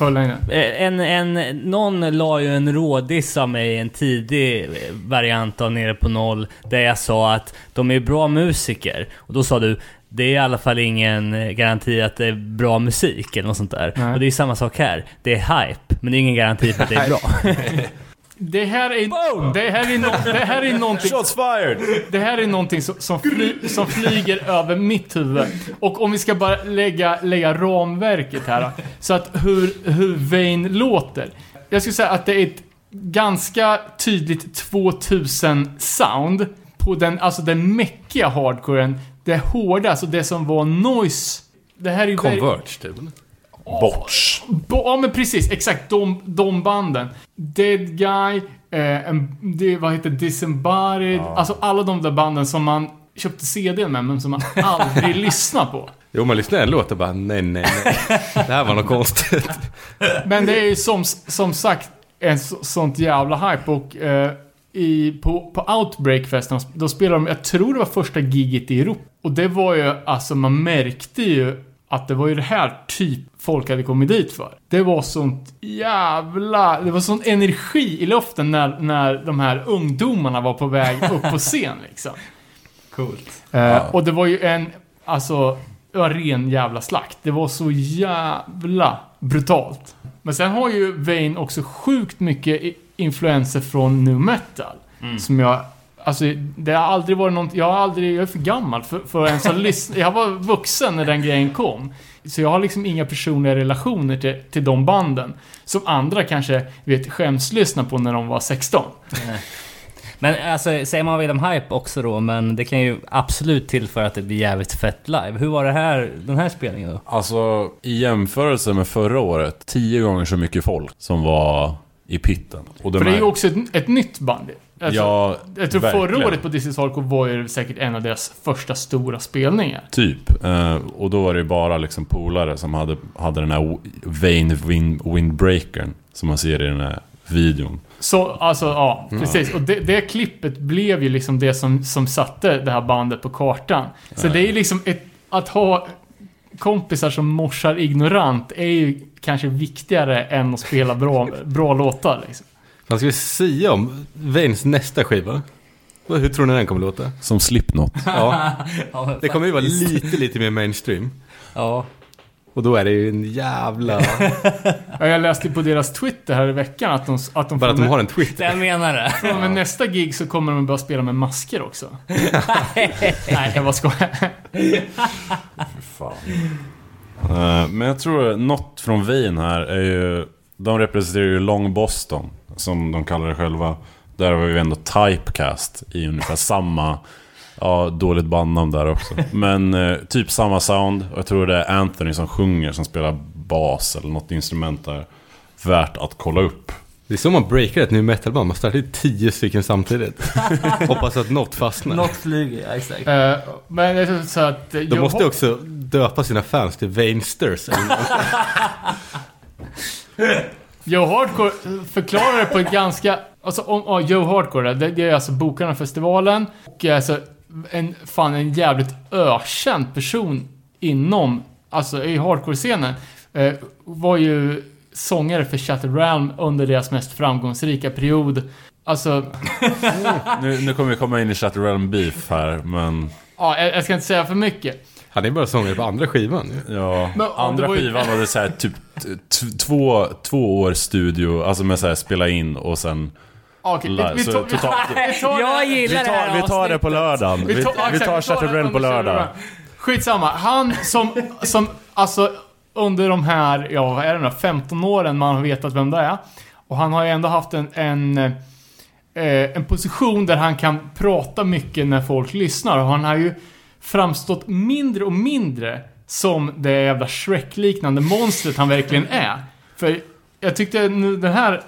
Speaker 3: Förlängre.
Speaker 2: Eh, En, en, någon la ju en rådiss av mig en tidig eh, variant av Nere på Noll. Där jag sa att de är bra musiker. Och då sa du, det är i alla fall ingen eh, garanti att det är bra musik eller något sånt där.
Speaker 3: Nej.
Speaker 2: Och det är samma sak här. Det är hype, men det är ingen garanti för att det är bra.
Speaker 3: Det här är... Det här är, no, det här är någonting...
Speaker 5: Shots fired!
Speaker 3: Det här är någonting som, som, fly, som flyger över mitt huvud. Och om vi ska bara lägga, lägga ramverket här. Så att hur, hur Vain låter. Jag skulle säga att det är ett ganska tydligt 2000 sound. På den, alltså den meckiga hardcoren. Det hårda, alltså det som var noise. Det här är ju...
Speaker 1: Converge typ.
Speaker 5: Botch.
Speaker 3: Bo- Ja men precis, exakt de, de banden. Dead Guy, eh, en, det, vad heter Disembodied, alltså alla de där banden som man köpte CD med men som man aldrig lyssnar på.
Speaker 1: Jo, man lyssnar en låt och bara nej, nej, nej. Det här var något konstigt.
Speaker 3: Men det är ju som, som sagt en så, sånt jävla hype och eh, i, på, på Outbreak-festen, då spelade de, jag tror det var första giget i Europa. Och det var ju, alltså man märkte ju att det var ju det här typ folk hade kommit dit för. Det var sånt jävla, det var sån energi i luften när, när de här ungdomarna var på väg upp på scen liksom.
Speaker 2: Coolt.
Speaker 3: Eh, Och det var ju en, alltså, det var ren jävla slakt. Det var så jävla brutalt. Men sen har ju Vain också sjukt mycket influenser från nu metal. Som jag, alltså det har aldrig varit något, jag har aldrig, jag är för gammal för, för ens att lyssna. Jag var vuxen när den grejen kom. Så jag har liksom inga personliga relationer till, till de banden. Som andra kanske, vet, skäms lyssna på när de var 16.
Speaker 2: Men alltså, säger man vill om hype också då, men det kan ju absolut tillföra att det blir jävligt fett live. Hur var det här, den här spelningen då?
Speaker 5: Alltså i jämförelse med förra året, tio gånger så mycket folk som var i pitten. Och de
Speaker 3: För det är
Speaker 5: här-
Speaker 3: ju också ett, ett nytt band. Alltså,
Speaker 5: Ja,
Speaker 3: Jag tror
Speaker 5: verkligen.
Speaker 3: förra året på is Hardcore var ju säkert en av deras första stora spelningar.
Speaker 5: Typ. Eh, och då var det bara liksom polare som hade, hade den här Vain wind, Windbreakern. Som man ser i den här videon.
Speaker 3: Så, alltså, ja, precis. Och det, det klippet blev ju liksom det som, som satte det här bandet på kartan. Så det är ju liksom ett, att ha kompisar som morsar ignorant är ju kanske viktigare än att spela bra, bra låtar liksom.
Speaker 1: Vad ska vi säga om Vains nästa skiva? Hur tror ni den kommer låta?
Speaker 5: Som Slipknot.
Speaker 1: Ja,
Speaker 2: Ja,
Speaker 1: det kommer ju vara lite, lite mer mainstream.
Speaker 2: Ja.
Speaker 1: Och då är det ju en jävla...
Speaker 3: Ja, Jag läste på deras Twitter här i veckan att de, att de,
Speaker 1: Bara att de har en Twitter.
Speaker 2: Jag menar det.
Speaker 3: och med nästa gig så kommer de börja spela med masker också. Nej, jag bara skojar.
Speaker 5: Fan. Eh, men jag tror något från Vain här är ju... De representerar ju Long Boston, som de kallar det själva. Där var ju ändå Typecast i ungefär samma... Ja, dåligt bandnamn där också. Men eh, typ samma sound. Och jag tror det är Anthony som sjunger, som spelar bas eller något instrument där. Värt att kolla upp.
Speaker 1: Det är så man breakar ett nu metalband. Man startar tio stycken samtidigt. Hoppas att något fastnar.
Speaker 2: Något flyger, ja exakt.
Speaker 3: Eh, men jag tror så att...
Speaker 1: De måste också döpa sina fans till Vainsters.
Speaker 3: Joe Hardcore förklarar det på ett ganska... Alltså om, ja, Joe Hardcore, det, det är alltså Bokarna-festivalen. Och är alltså en, fan en jävligt ökänd person inom, alltså i hardcore-scenen. eh, var ju sångare för Shattered Realm under deras mest framgångsrika period. Alltså,
Speaker 5: Nu, nu kommer vi komma in i Shatter Realm Beef här, men...
Speaker 3: ja, jag, jag ska inte säga för mycket.
Speaker 1: Han är bara sångare på andra skivan ju.
Speaker 5: Ja,
Speaker 3: det
Speaker 5: andra
Speaker 3: var ju-
Speaker 5: skivan var det så här, typ två, två år studio, alltså med så här spela in och sen
Speaker 3: Okej,
Speaker 5: live.
Speaker 3: vi, vi, tar, vi, vi tar
Speaker 2: Jag
Speaker 5: vi
Speaker 2: gillar det här
Speaker 5: tar, vi tar det på lördagen. Vi, vi tar Shatter
Speaker 3: den
Speaker 5: Realm på lördag.
Speaker 3: Skitsamma. Han som, som, alltså under de här, ja vad är det nu, 15 åren man har vetat vem det är. Och han har ju ändå haft en, en, eh, en position där han kan prata mycket när folk lyssnar. Och han har ju framstått mindre och mindre som det jävla Shrek-liknande monstret han verkligen är. För jag tyckte den här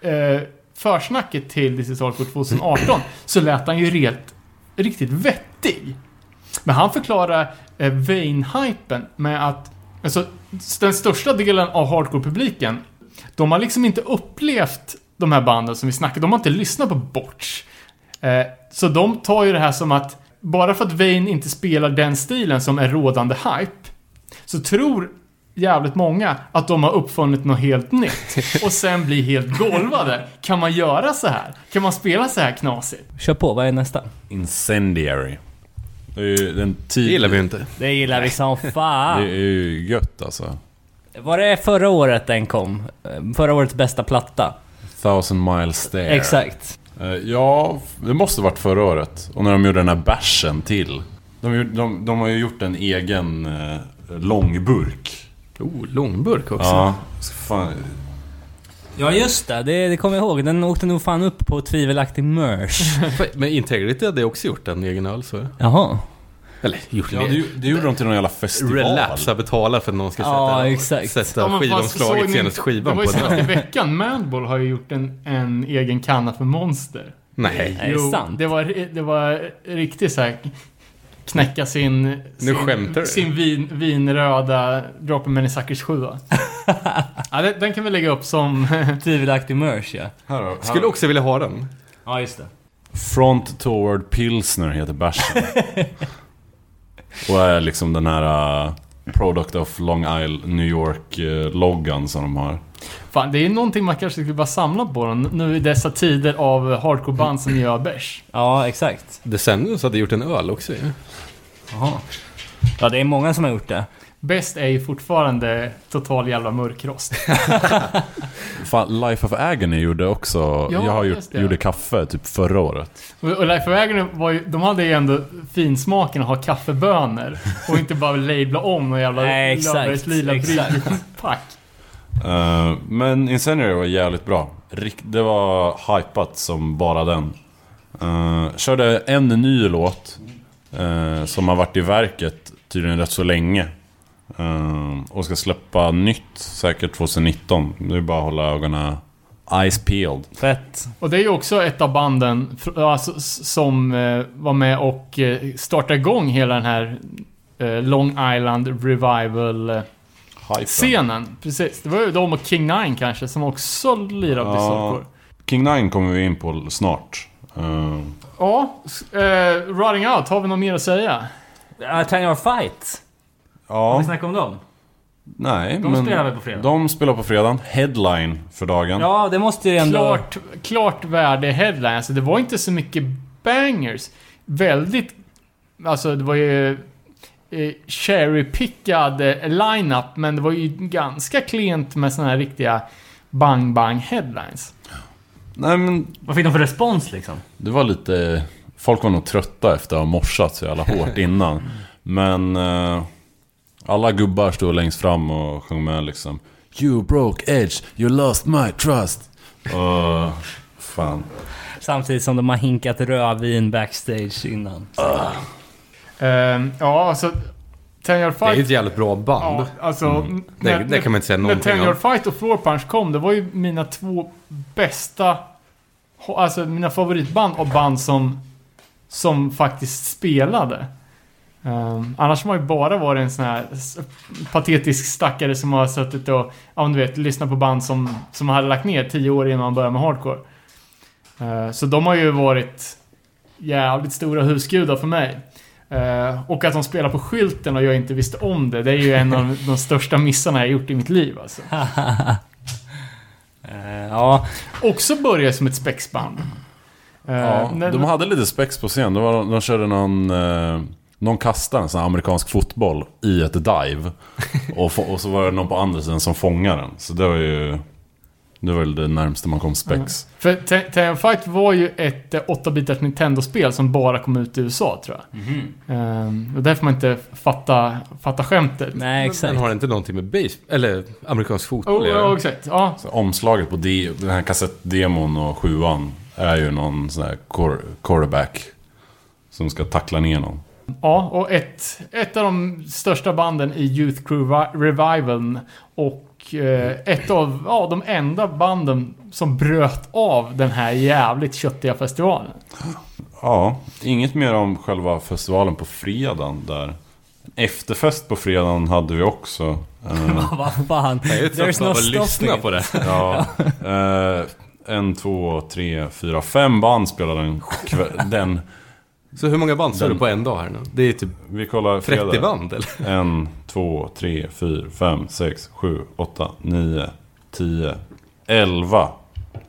Speaker 3: eh, försnacket till This is Hardcore 2018 så lät han ju rent, riktigt vettig. Men han förklarar eh, Vane-hypen med att alltså, den största delen av hardcore-publiken, de har liksom inte upplevt de här banden som vi snackar, de har inte lyssnat på Botch. Eh, så de tar ju det här som att bara för att Vane inte spelar den stilen som är rådande hype, så tror jävligt många att de har uppfunnit något helt nytt. Och sen blir helt golvade. Kan man göra så här? Kan man spela så här knasigt?
Speaker 2: Kör på, vad är nästa?
Speaker 5: Incendiary. Det är ju den
Speaker 1: Det
Speaker 5: tid...
Speaker 1: gillar vi inte.
Speaker 2: Det gillar vi som
Speaker 5: Det är
Speaker 2: fan.
Speaker 5: ju gött alltså.
Speaker 2: Var det förra året den kom? Förra årets bästa platta?
Speaker 5: Thousand miles there.
Speaker 2: Exakt.
Speaker 5: Eh, Ja, det måste varit förra året. Och när de gjorde den här bärsen till. De, de, de har ju gjort en egen eh, långburk.
Speaker 1: Oh, långburk också.
Speaker 5: Ja. Fan,
Speaker 2: Ja just det, det, det kommer jag ihåg. Den åkte nog fan upp på tvivelaktig merch.
Speaker 1: Men Integrity hade också gjort en egen öl så.
Speaker 2: Jaha.
Speaker 1: Eller gjort
Speaker 5: ja, det, det gjorde de till någon jävla festival.
Speaker 1: Relapsa betala för att någon ska sätta,
Speaker 2: Ja, exakt.
Speaker 1: sätta
Speaker 3: Ja,
Speaker 1: skivomslaget senaste skivan
Speaker 3: Det var
Speaker 1: på
Speaker 3: ju
Speaker 1: den.
Speaker 3: senast i veckan. Madball har ju gjort en, en egen kanna för Monster.
Speaker 1: Nej.
Speaker 2: Är det sant?
Speaker 3: Det var, det var riktigt så här knäcka sin... sin. Sin vin, vinröda Drop a Many Suckers 7 ja, den, den kan vi lägga upp som...
Speaker 2: Tvivelaktig merch ja.
Speaker 5: Här.
Speaker 1: Skulle också vilja ha den.
Speaker 2: Ja just det.
Speaker 5: Front Toward Pilsner heter bärsen. och är liksom den här uh, Product of Long Isle New York-loggan som de har.
Speaker 3: Fan, det är någonting man kanske skulle bara samla på den, nu i dessa tider av hardcore-band som gör bärs.
Speaker 2: Ja, exakt.
Speaker 1: Descendants hade gjort en öl också ju.
Speaker 2: Jaha. Ja, det är många som har gjort det.
Speaker 3: Bäst är ju fortfarande total jävla mörkrost.
Speaker 5: Fan, Life of Agony gjorde också...
Speaker 3: Ja,
Speaker 5: jag har gjort, gjorde kaffe typ förra året.
Speaker 3: Och och Life of Agony var ju, de hade ju ändå finsmaken att ha kaffebönor och inte bara labla om någon jävla
Speaker 2: Nej, exakt,
Speaker 3: Löfbergs lila pack.
Speaker 5: Eh, men Incendiary var jävligt bra. Det var hypat som bara den. Uh, körde en ny låt eh, som har varit i verket tydligen rätt så länge. Eh, och ska släppa nytt säkert 2019. Det är bara att hålla ögonen eyes peeled.
Speaker 2: Fett.
Speaker 3: Och det är ju också ett av banden alltså, som eh, var med och eh, startade igång hela den här eh, Long Island Revival
Speaker 5: Hypen.
Speaker 3: scenen. Precis. Det var ju de och King Nine kanske som också lirade
Speaker 5: Ja.
Speaker 3: ja.
Speaker 5: King Nine kommer vi in på snart. Eh,
Speaker 3: Ja, eh, Rotting Out, har vi något mer att säga?
Speaker 2: Uh, Ten Your Fight. Har
Speaker 5: ja,
Speaker 2: vi snackat om dem?
Speaker 5: nej
Speaker 2: De
Speaker 5: men...
Speaker 2: spelar väl på fredag?
Speaker 5: De spelar på fredag. Headline för dagen.
Speaker 2: Ja, det måste ju ändå...
Speaker 3: Klart, klart värde headline. Alltså det var inte så mycket bangers. Väldigt... Alltså det var ju... Eh, cherry-pickad eh, line-up, men det var ju ganska klent med såna här riktiga bang-bang headlines.
Speaker 5: Nej men
Speaker 2: Vad fick de för respons liksom?
Speaker 5: Det var lite... Folk var nog trötta efter att ha morsat så jävla hårt innan. Men... eh, alla gubbar stod längst fram och sjöng med liksom. You broke edge, you lost my trust. Uh, fan.
Speaker 2: Samtidigt som de har hinkat rödvin backstage innan.
Speaker 3: Ehm, ja, alltså... Ten Yard
Speaker 1: Det är ju
Speaker 3: Fight...
Speaker 1: ett jävligt bra band.
Speaker 3: Ja, alltså... n-
Speaker 1: Det, det kan man inte säga
Speaker 3: När
Speaker 1: någonting
Speaker 3: Ten
Speaker 1: om.
Speaker 3: Yard Fight och Floor Punch kom, det var ju mina två bästa... Alltså mina favoritband av band som... Som faktiskt spelade. Um, annars har man ju bara varit en sån här patetisk stackare som har suttit och, ja du vet, lyssnat på band som, som hade lagt ner tio år innan man började med hardcore. Uh, så de har ju varit jävligt stora husgudar för mig. Eh, och att de spelar på skylten och jag inte visste om det, det är ju en av de största missarna jag gjort i mitt liv alltså.
Speaker 2: Eh, ja,
Speaker 3: Också började som ett spexband. Eh,
Speaker 5: Ja, de hade lite spex på scen. De, var, de körde någon... Eh, någon kastade en sån här amerikansk fotboll i ett dive. och, och så var det någon på andra sidan som fångade den. Så det var ju... Det var väl det närmaste man kom spex.
Speaker 3: För Te- Tekken Fight var ju ett eh, 8-bitars Nintendo-spel som bara kom ut i USA tror jag. Ehm, och därför man inte fatta, fatta skämtet.
Speaker 2: nej
Speaker 1: Men
Speaker 2: exakt.
Speaker 1: har det inte någonting med base, eller amerikansk fotboll
Speaker 3: Oh, ja,
Speaker 1: göra?
Speaker 3: exakt. Ja.
Speaker 5: Så omslaget på de, den här kassettdemon och sjuan är ju någon sån här quar- quarterback. Som ska tackla ner någon.
Speaker 3: Ja, och ett, ett av de största banden i Youth Crew Revi- Revival och eh, ett av ja, de enda banden som bröt av den här jävligt köttiga festivalen.
Speaker 5: Ja, inget mer om själva festivalen på fredagen där. Efterfest på fredagen hade vi också. Eh,
Speaker 2: Vad fan.
Speaker 1: Jag
Speaker 2: There's no
Speaker 1: lyssna
Speaker 2: stopping.
Speaker 1: på det.
Speaker 5: Ja. Eh, en, två, tre, fyra, fem band spelade den, den
Speaker 1: Så hur många band
Speaker 5: Den-
Speaker 1: du på en dag här nu? Det är typ
Speaker 5: Vi kollar
Speaker 1: 30
Speaker 5: fredag.
Speaker 1: band eller?
Speaker 5: En, två, tre, fyra, fem, sex, sju, åtta, nio, tio, elva.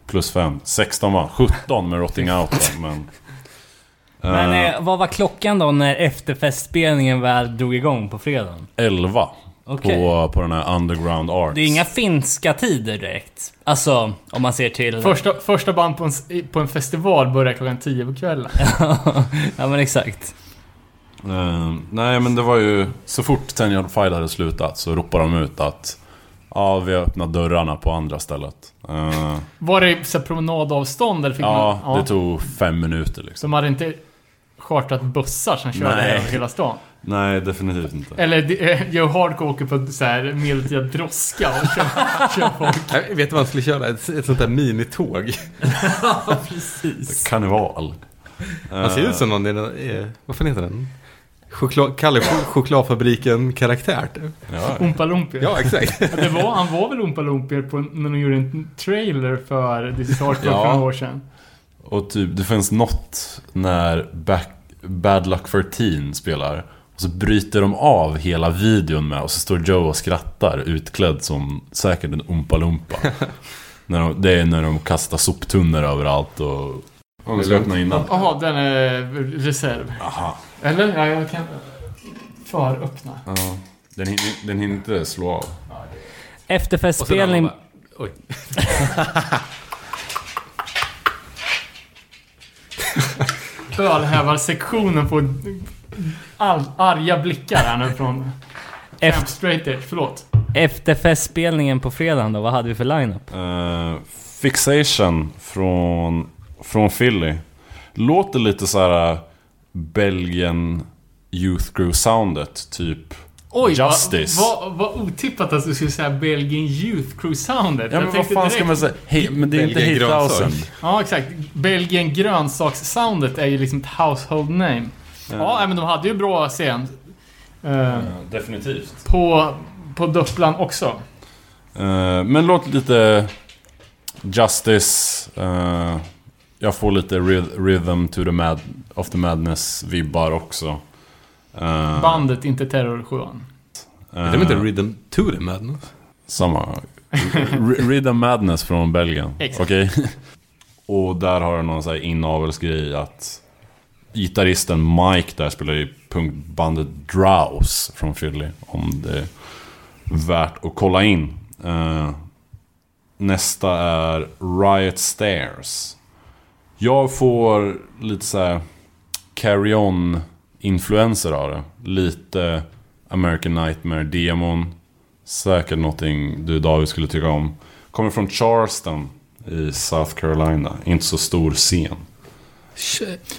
Speaker 5: Plus fem, 16 band. 17 med Rotting Out då, men...
Speaker 2: Men
Speaker 5: eh,
Speaker 2: eh, vad var klockan då när efterfestspelningen väl drog igång på fredagen?
Speaker 5: 11
Speaker 2: Okej.
Speaker 5: på, på den här Underground Arts.
Speaker 2: Det är inga finska tider direkt. Alltså, om man ser till...
Speaker 3: Första, första band på en, på en festival började klockan 10 på kvällen.
Speaker 2: ja men exakt.
Speaker 5: Eh, nej men det var ju... Så fort Ten Yard Fight hade slutat så ropade de ut att... Ja, vi har öppnat dörrarna på andra stället. Eh,
Speaker 3: Var det så promenadavstånd eller fick
Speaker 5: ja,
Speaker 3: man...
Speaker 5: det tog fem minuter liksom.
Speaker 3: De hade inte chartrat bussar som körde
Speaker 5: Nej.
Speaker 3: hela stan.
Speaker 5: Nej, definitivt inte.
Speaker 3: Eller eh, Joe Hardcore åker på så här medeltida droska och kör, kör folk.
Speaker 1: Jag vet vad man skulle köra? Ett, ett sånt där minitåg.
Speaker 2: Precis.
Speaker 5: Karneval.
Speaker 1: Han ser ut som någon i den, eh, vad fan heter den? Choklad, Kalle Ch- Chokladfabriken-karaktär. typ.
Speaker 5: Ja,
Speaker 3: Oompa Loompier.
Speaker 1: Ja, exakt.
Speaker 3: Ja, det var, han var väl Oompa Loompier på, när de gjorde en trailer för This is Hardcore
Speaker 5: Ja.
Speaker 3: för några år sedan.
Speaker 5: Och typ, det finns något när Back, Bad Luck 13 spelar. Och så bryter de av hela videon med och så står Joe och skrattar utklädd som säkert en Oompa Loompa. när de, det är när de kastar soptunnor överallt och... Vi ska öppna innan.
Speaker 3: Jaha, den är reserv.
Speaker 5: Aha.
Speaker 3: Eller? Ja, jag kan föröppna.
Speaker 5: Ja. Den, hinner, den hinner inte slå av.
Speaker 2: Efterfestspelning...
Speaker 1: Oj.
Speaker 3: Ölhävarsektionen får all, arga blickar här nu från
Speaker 2: Efter-
Speaker 3: Camp Straight Edge. Förlåt.
Speaker 2: Efterfestspelningen på fredagen då, vad hade vi för lineup?
Speaker 5: Eh, Fixation från, från Philly. Låter lite så här uh, Belgian Youth Crew soundet typ.
Speaker 3: Oj,
Speaker 5: Justice.
Speaker 3: vad vad- vad otippat att du skulle säga Belgian Youth Crew Soundet.
Speaker 5: Ja men vad fan ska
Speaker 3: direkt-
Speaker 5: man säga? Hey, men det är inte
Speaker 1: Belgian
Speaker 5: Hate.
Speaker 3: Ja, exakt. Belgien grönsaks-soundet är ju liksom ett household name. Ja, men de hade ju bra scen. Eh,
Speaker 5: definitivt.
Speaker 3: på, på Dupplan också.
Speaker 5: Eh, men låt lite Justice. eh, jag får lite Rhythm to the mad, of the Madness-vibbar också. Uh,
Speaker 3: Bandet, inte Terrorsjuan.
Speaker 1: Är de inte Rhythm to the Madness?
Speaker 5: Samma. Rhythm Madness från Belgien.
Speaker 3: Exakt.
Speaker 5: Okej? Och där har de någon sån här inavelsgrej att gitarristen Mike där spelar i punkbandet Drowse från Philly. Om det är värt att kolla in. Eh, nästa är Riot Stairs. Jag får lite så här Carry On influenser av det. Lite American Nightmare Demon. Säkert någonting du David skulle tycka om. Kommer från Charleston i South Carolina. Inte så stor scen.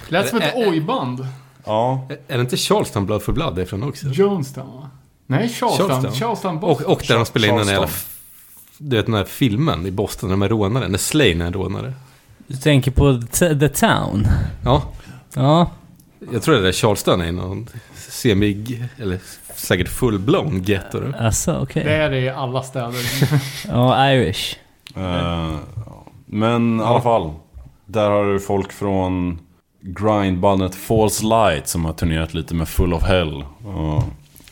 Speaker 3: Lät som ett oj-band.
Speaker 5: Ja,
Speaker 1: Är det inte Charleston Blood for Blood det är från också?
Speaker 3: Jonestown, va? Nej, Charleston.
Speaker 1: Charleston.
Speaker 3: Charleston,
Speaker 1: Och,
Speaker 3: Boston.
Speaker 1: och där de spelar in den jävla... Du vet den här filmen i Boston när de är rånare. När Slaine är en rånare.
Speaker 2: Du tänker på The Town?
Speaker 1: Ja,
Speaker 2: Ja.
Speaker 1: jag tror det där Charleston är någon semi... Eller säkert full-blown ghetto.
Speaker 2: Alltså, okej.
Speaker 3: Det är det i alla städer.
Speaker 2: Ja, Irish.
Speaker 5: Eh, men i alla fall. Där har du folk från grindbandet False Light som har turnerat lite med Full of Hell. Och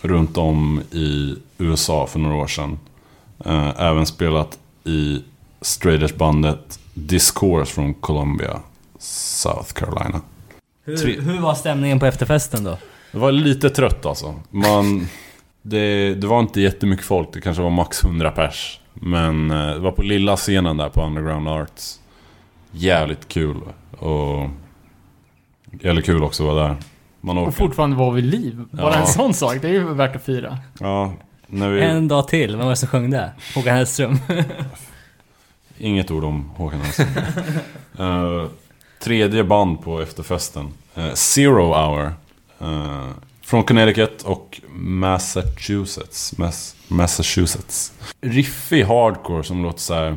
Speaker 5: runt om i USA för några år sedan. Eh, även spelat i straight edge bandet Discourse från Columbia, South Carolina.
Speaker 2: Hur, hur var stämningen på efterfesten då?
Speaker 5: Det var lite trött alltså. Man, det, det var inte jättemycket folk, det kanske var max 100 pers. Men eh, det var på lilla scenen där på Underground Arts. Jävligt kul. Och jävligt kul också att vara där. Man
Speaker 3: Och fortfarande vara vid liv. Bara
Speaker 5: Ja.
Speaker 3: en sån sak, det är ju värt att fira.
Speaker 5: Ja, när vi...
Speaker 2: En dag till, vem var det som sjöng det? Håkan Hellström.
Speaker 5: Inget ord om Håkan Hellström. Eh, tredje band på efterfesten. Eh, Zero Hour. Eh, från Connecticut och Massachusetts. Mass- Massachusetts. Riffig hardcore som låter så här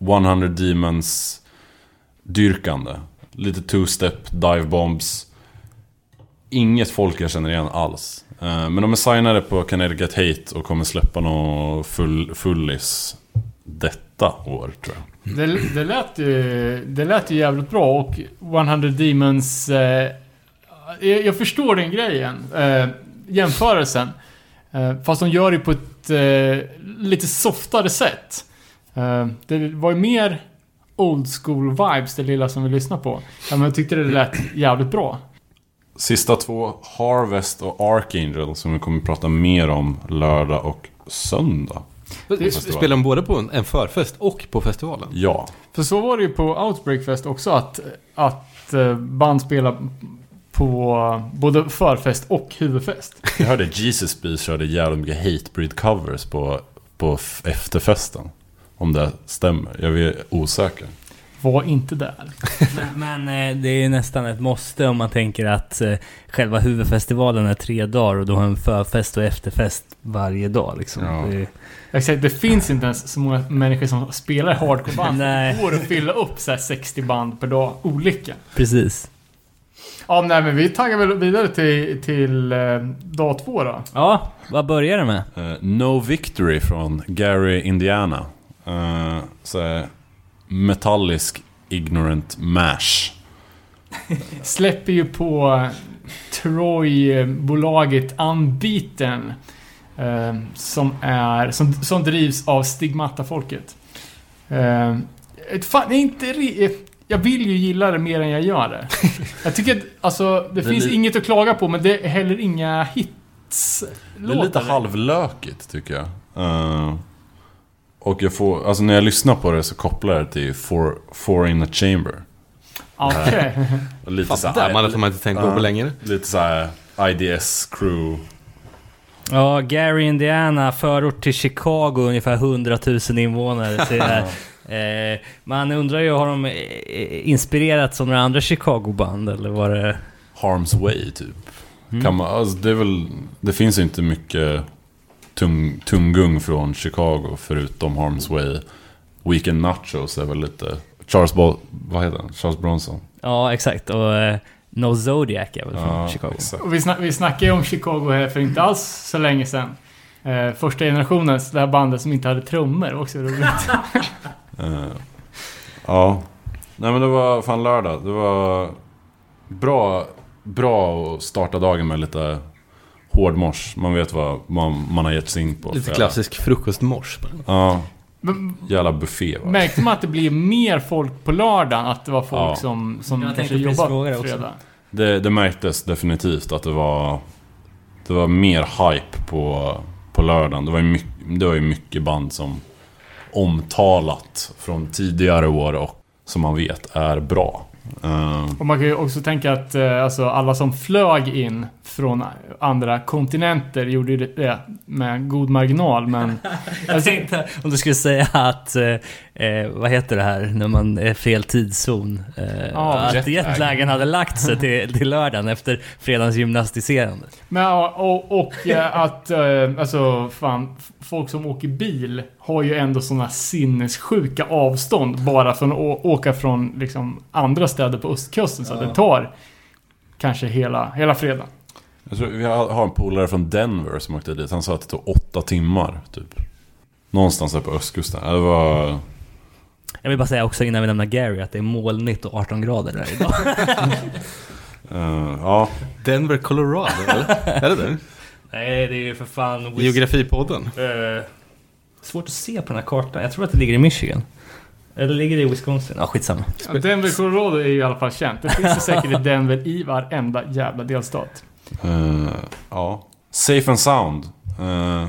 Speaker 5: 100 Demons dyrkande. Lite two-step, dive bombs. Inget folk jag känner igen alls. Eh, men de är signade på Connecticut Hate och kommer släppa någon full, fullis detta år tror jag.
Speaker 3: Det, det, lät ju, det lät ju jävligt bra och 100 Demons... Eh, jag, jag förstår den grejen. Eh, jämförelsen. Eh, fast de gör det på ett eh, lite softare sätt. Eh, det var ju mer old school vibes det lilla som vi lyssnade på. Ja, men jag tyckte det lät jävligt bra.
Speaker 5: Sista två, Harvest och Archangel, som vi kommer att prata mer om lördag och söndag.
Speaker 1: Spelar de både på en, förfest och på festivalen?
Speaker 5: Ja,
Speaker 3: För så var det ju på Outbreak Fest också att, att eh, band spelar på både förfest och huvudfest.
Speaker 5: jag hörde Jesus Beast körde jävligt mycket Hatebreed covers på, på efterfesten. Om det stämmer, jag är osäker.
Speaker 3: Var inte där.
Speaker 2: Men, men eh, det är nästan ett måste om man tänker att eh, själva huvudfestivalen är tre dagar och då har en förfest och efterfest varje dag liksom.
Speaker 5: Ja.
Speaker 2: Det,
Speaker 3: Exakt, det finns inte ens så många människor som spelar hardcore-band.
Speaker 2: Nej.
Speaker 3: Det går att fylla upp så här 60 band per dag, olika.
Speaker 2: precis.
Speaker 3: Ja, nej, men vi taggar väl vidare till, till eh, dag två då.
Speaker 2: Ja, vad börjar det med?
Speaker 5: Eh, no Victory från Gary, Indiana. Uh, så metallisk Ignorant Mash.
Speaker 3: Släpper ju på Troy-bolaget Unbeaten. Eh, som är, som, som drivs av Stigmata-folket. Ett fan, det är inte ri- jag vill ju gilla det mer än jag gör det. Jag tycker att, alltså, det,
Speaker 5: är
Speaker 3: finns
Speaker 5: li-
Speaker 3: inget att klaga på, men det är heller inga hits.
Speaker 5: Det är lite halvlökigt tycker jag. Eh, och jag får, alltså när jag lyssnar på det så kopplar jag det till Four, four in a Chamber.
Speaker 3: Okej.
Speaker 5: Och lite
Speaker 1: Fan,
Speaker 5: så
Speaker 1: där
Speaker 5: här,
Speaker 1: man har man inte tänkt på
Speaker 5: Ja.
Speaker 1: på länge.
Speaker 5: lite så här IDS crew.
Speaker 2: Ja, Gary, Indiana, förort till Chicago, ungefär 100 000 invånare. Så det är, eh, man undrar ju, har de eh, inspirerats av några andra Chicago-band eller var det...
Speaker 5: Harm's Way typ.
Speaker 2: Mm.
Speaker 5: Kan man, alltså det, är väl, det finns ju inte mycket tung, tunggung från Chicago förutom Harm's Way. Weekend Nachos är väl lite... Charles, Bo, vad heter han? Charles Bronson.
Speaker 2: Ja, exakt. Och eh, No Zodiac är väl från
Speaker 5: Ja,
Speaker 2: Chicago.
Speaker 5: exakt.
Speaker 3: Och vi, snack, vi snackade ju om Chicago här för inte alls så länge sedan. Eh, första generationens, det här bandet som inte hade trummor, också roligt.
Speaker 5: Eh, ja. Nej men det var fan lördag. Det var bra, bra att starta dagen med lite hårdmors. Man vet vad man, man har gett sig in på.
Speaker 1: Lite klassisk frukostmors.
Speaker 5: Ja, jävla buffé va.
Speaker 3: Märkte man att det blev mer folk på lördagen? Att det var folk
Speaker 5: Ja.
Speaker 3: som, som
Speaker 2: Jag
Speaker 3: kanske
Speaker 2: också.
Speaker 3: fredag?
Speaker 5: Det, det märktes definitivt att det var Det var mer hype på, på lördagen. Det var, ju mycket, det var ju mycket band som omtalat från tidigare år och som man vet är bra. Eh,
Speaker 3: Och man kan ju också tänka att eh, alltså, alla som flög in från andra kontinenter gjorde ju det med god marginal, men...
Speaker 2: Jag tänkte om du skulle säga att, eh, vad heter det här, när man är fel tidszon? Eh,
Speaker 3: Ja,
Speaker 2: att
Speaker 5: jetlag.
Speaker 2: jetlagen hade lagt sig till, till lördagen efter fredagens gymnastiserande.
Speaker 3: Men, ja, och, och eh, att, eh, alltså fan, folk som åker bil har ju ändå såna sinnessjuka avstånd bara från att åka från liksom andra städer på östkusten. Så att det tar kanske hela, hela fredagen.
Speaker 5: jag tror vi har har en polare från Denver som åkte dit. Han sa att det tog åtta timmar typ. Någonstans där på östkusten. Det var...
Speaker 2: Jag vill bara säga också innan vi lämnar Gary att det är molnigt och 18 grader där idag.
Speaker 5: Eh, ja,
Speaker 1: Denver, Colorado, eller? Är det det?
Speaker 2: Nej, det är ju för fan...
Speaker 1: Geografipodden.
Speaker 2: Eh, svårt att se på den här kartan. Jag tror att det ligger i Michigan. Eller ligger det i Wisconsin? Ja, skitsamma.
Speaker 3: Ja, Denver, Colorado är ju i alla fall känt. Det finns ju säkert i Denver i varenda jävla delstat.
Speaker 5: Eh, ja. Safe and Sound. Uh,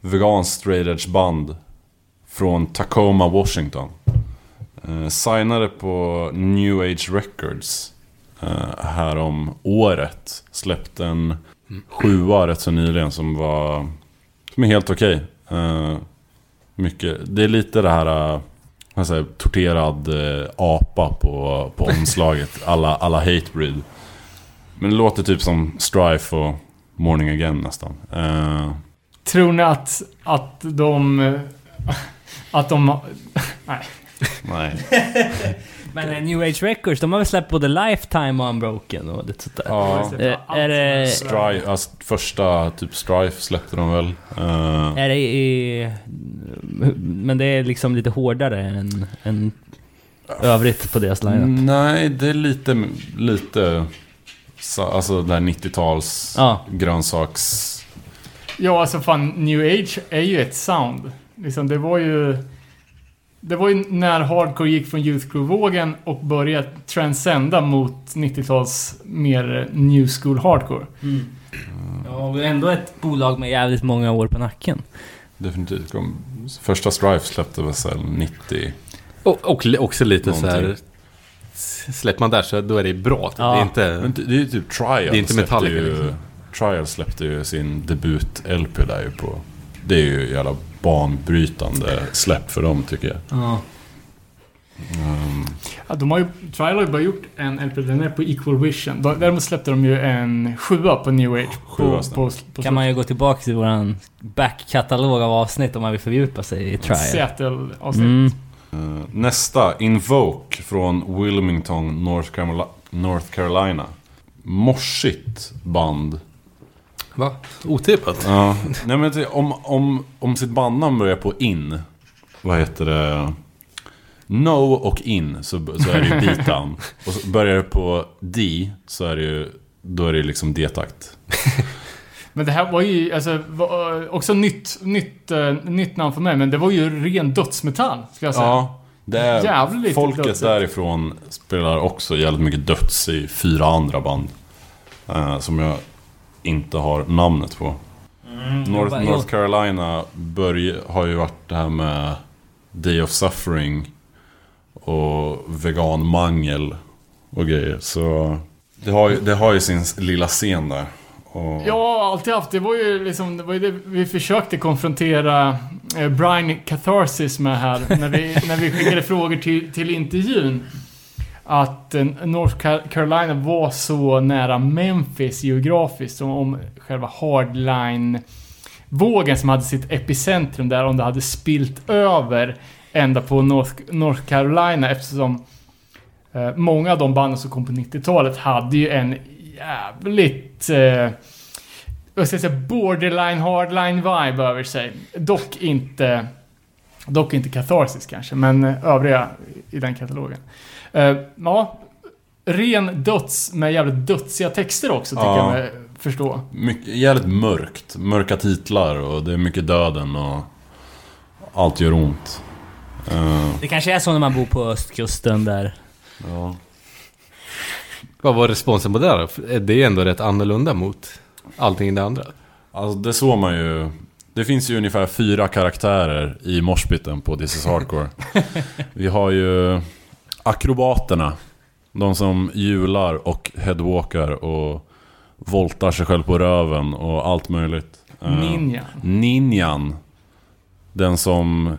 Speaker 5: veganskt straight edge band. Från Tacoma, Washington. Eh, signade på New Age Records. eh, här om året. Släppte en sjua rätt så nyligen som var... Som är helt okej. Eh, mycket. Det är lite det här... Uh, säger, torterad eh, apa på, på omslaget. Alla, alla Hatebreed. Men det låter typ som Strife och Morning Again nästan. Eh,
Speaker 3: Tror ni att, att de... Att de... Nej.
Speaker 5: nej.
Speaker 2: Men eh, New Age Records, de har väl släppt både Lifetime och Unbroken och lite sånt där.
Speaker 5: Ja.
Speaker 2: Eh, är det-
Speaker 5: Strife, alltså, första typ Strife släppte de väl. Eh,
Speaker 2: Är det i... Men det är liksom lite hårdare än, än övrigt på deras lineup.
Speaker 5: nej, det är lite, lite... så- Alltså det här 90-tals
Speaker 2: Ja.
Speaker 5: grönsaks...
Speaker 3: Ja, alltså fan, New Age är ju ett sound. Liksom, det var ju... Det var ju när hardcore gick från Youth Crew-vågen och började transcenda mot 90-tals mer new school hardcore.
Speaker 2: Ja, och ändå ett bolag med jävligt många år på nacken.
Speaker 5: Definitivt. Första Strife släppte väl här 90...
Speaker 1: Och, och också lite så här...
Speaker 5: Någonting.
Speaker 1: Släpper man där så då är det bra.
Speaker 2: Ja.
Speaker 1: Det är inte...
Speaker 5: Men det är ju typ Trial.
Speaker 1: Det är inte Metallica,
Speaker 5: ju,
Speaker 1: liksom.
Speaker 5: Trial släppte ju sin debut-LP där ju på... Det är ju jävla banbrytande släpp för dem tycker jag.
Speaker 2: Ja.
Speaker 5: Um,
Speaker 3: Ja, de har ju, Trial har ju bara gjort en LP, den är på Equal Vision. Däremot släppte de ju en sjua på New Age. På, på, på,
Speaker 2: Kan man ju gå tillbaka till våran backkatalog av avsnitt om man vill fördjupa sig i Trial.
Speaker 3: Seattle-avsnitt.
Speaker 2: Mm.
Speaker 5: eh, nästa, Invoke från Wilmington, North Carolina. North Carolina. Morsigt band.
Speaker 1: Va? Otippat?
Speaker 5: Ja, nej men det- om, om, om sitt bandnamn börjar på in, vad heter det? No och in, så, så är det ju beatdown. Och så börjar det på D, så är det ju, då är det liksom D-takt.
Speaker 3: Men det här var ju alltså, var, också nytt, nytt, eh, nytt namn för mig, men det var ju ren dödsmetall, ska jag säga.
Speaker 5: Ja, det är,
Speaker 3: Jävligt
Speaker 5: folket
Speaker 3: dödsigt.
Speaker 5: därifrån spelar också jävligt mycket döds i fyra andra band. eh, som jag inte har namnet på. North,
Speaker 2: bara-
Speaker 5: North Carolina börj, har ju varit det här med Day of Suffering och veganmangel och grejer. Så det har ju, det har ju sin lilla scen där. Och,
Speaker 3: Ja, alltid haft. Det var ju liksom, det var ju det vi försökte konfrontera eh, Brian Catharsis med här, när vi, när vi skickade frågor till, till intervjun. Att eh, North Carolina var så nära Memphis geografiskt, som om själva hardline-vågen som hade sitt epicentrum där, om det hade spilt över ända på North, North Carolina eftersom eh, många av de banden som kom på 90-talet hade ju en jävligt... Eh, vad ska jag säga? Borderline hardline vibe över sig. Dock inte... Dock inte Catharsis kanske, men eh, övriga i den katalogen. Eh, ja, ren döds med jävligt dödsiga texter också, tycker
Speaker 5: Ja.
Speaker 3: jag mig förstå.
Speaker 5: Mycket, jävligt mörkt. Mörka titlar och det är mycket döden och allt gör ont. Eh,
Speaker 2: Det kanske är så när man bor på östkusten där.
Speaker 5: ja.
Speaker 1: Vad var responsen på det då? Det är ändå rätt annorlunda mot allting det andra.
Speaker 5: Alltså det såg man ju. Det finns ju ungefär fyra karaktärer i moshpiten på This is Hardcore. Vi har ju akrobaterna. De som hjular och headwalkar och voltar sig själv på röven och allt möjligt. Eh,
Speaker 3: Ninja.
Speaker 5: Ninjan. Den som,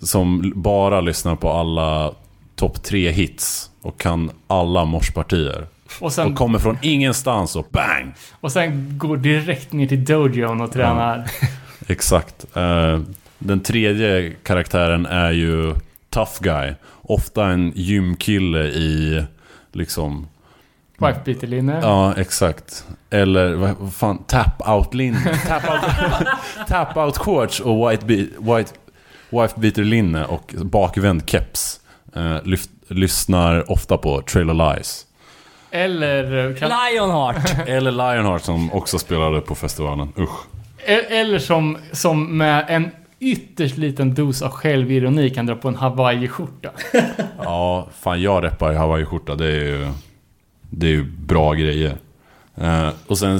Speaker 5: som bara lyssnar på alla topp tre hits och kan alla morspartier.
Speaker 3: Och sen,
Speaker 5: Och kommer från ingenstans och bang!
Speaker 3: och sen går direkt ner till dojon och tränar.
Speaker 5: Exakt. Eh, den tredje karaktären är ju Tough Guy. Ofta en gymkille i liksom...
Speaker 3: Wife-beater-linne.
Speaker 5: Ja, exakt. Eller vad fan, tap-out linje. Tap-out tap och white, be- white, wife beater linne och bakvänd keps. Eh, lyft, lyssnar ofta på Trailer Lies.
Speaker 3: Eller, eh, kan,
Speaker 2: Lionheart!
Speaker 5: Eller Lionheart som också spelade på festivalen. Usch.
Speaker 3: e- eller som, som med en ytterst liten dos av självironi kan dra på en Hawaii-skjorta.
Speaker 5: Ja, fan jag reppar i hawaiiskjorta. Det är ju, det är ju bra grejer. Eh, och sen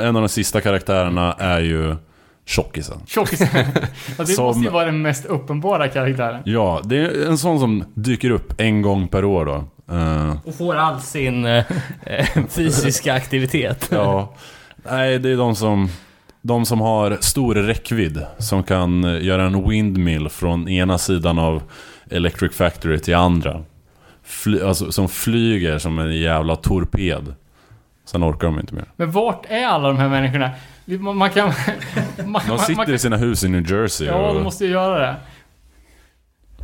Speaker 5: en av de sista karaktärerna är ju tjockisen.
Speaker 3: Tjockisen. Ja, det
Speaker 5: Som-
Speaker 3: måste ju vara den mest uppenbara karaktären.
Speaker 5: Ja, det är en sån som dyker upp en gång per år då. Eh,
Speaker 2: Och får all sin eh, eh, fysiska aktivitet.
Speaker 5: ja, nej det är de som, de som har stor räckvidd. Som kan eh, göra en windmill från ena sidan av Electric Factory till andra. Fly, alltså, som flyger som en jävla torped. Sen orkar de inte mer.
Speaker 3: Men vart är alla de här människorna? Man, man kan... Man,
Speaker 5: De sitter
Speaker 3: man,
Speaker 5: i sina hus i New Jersey.
Speaker 3: Ja,
Speaker 5: och,
Speaker 3: de måste ju göra det.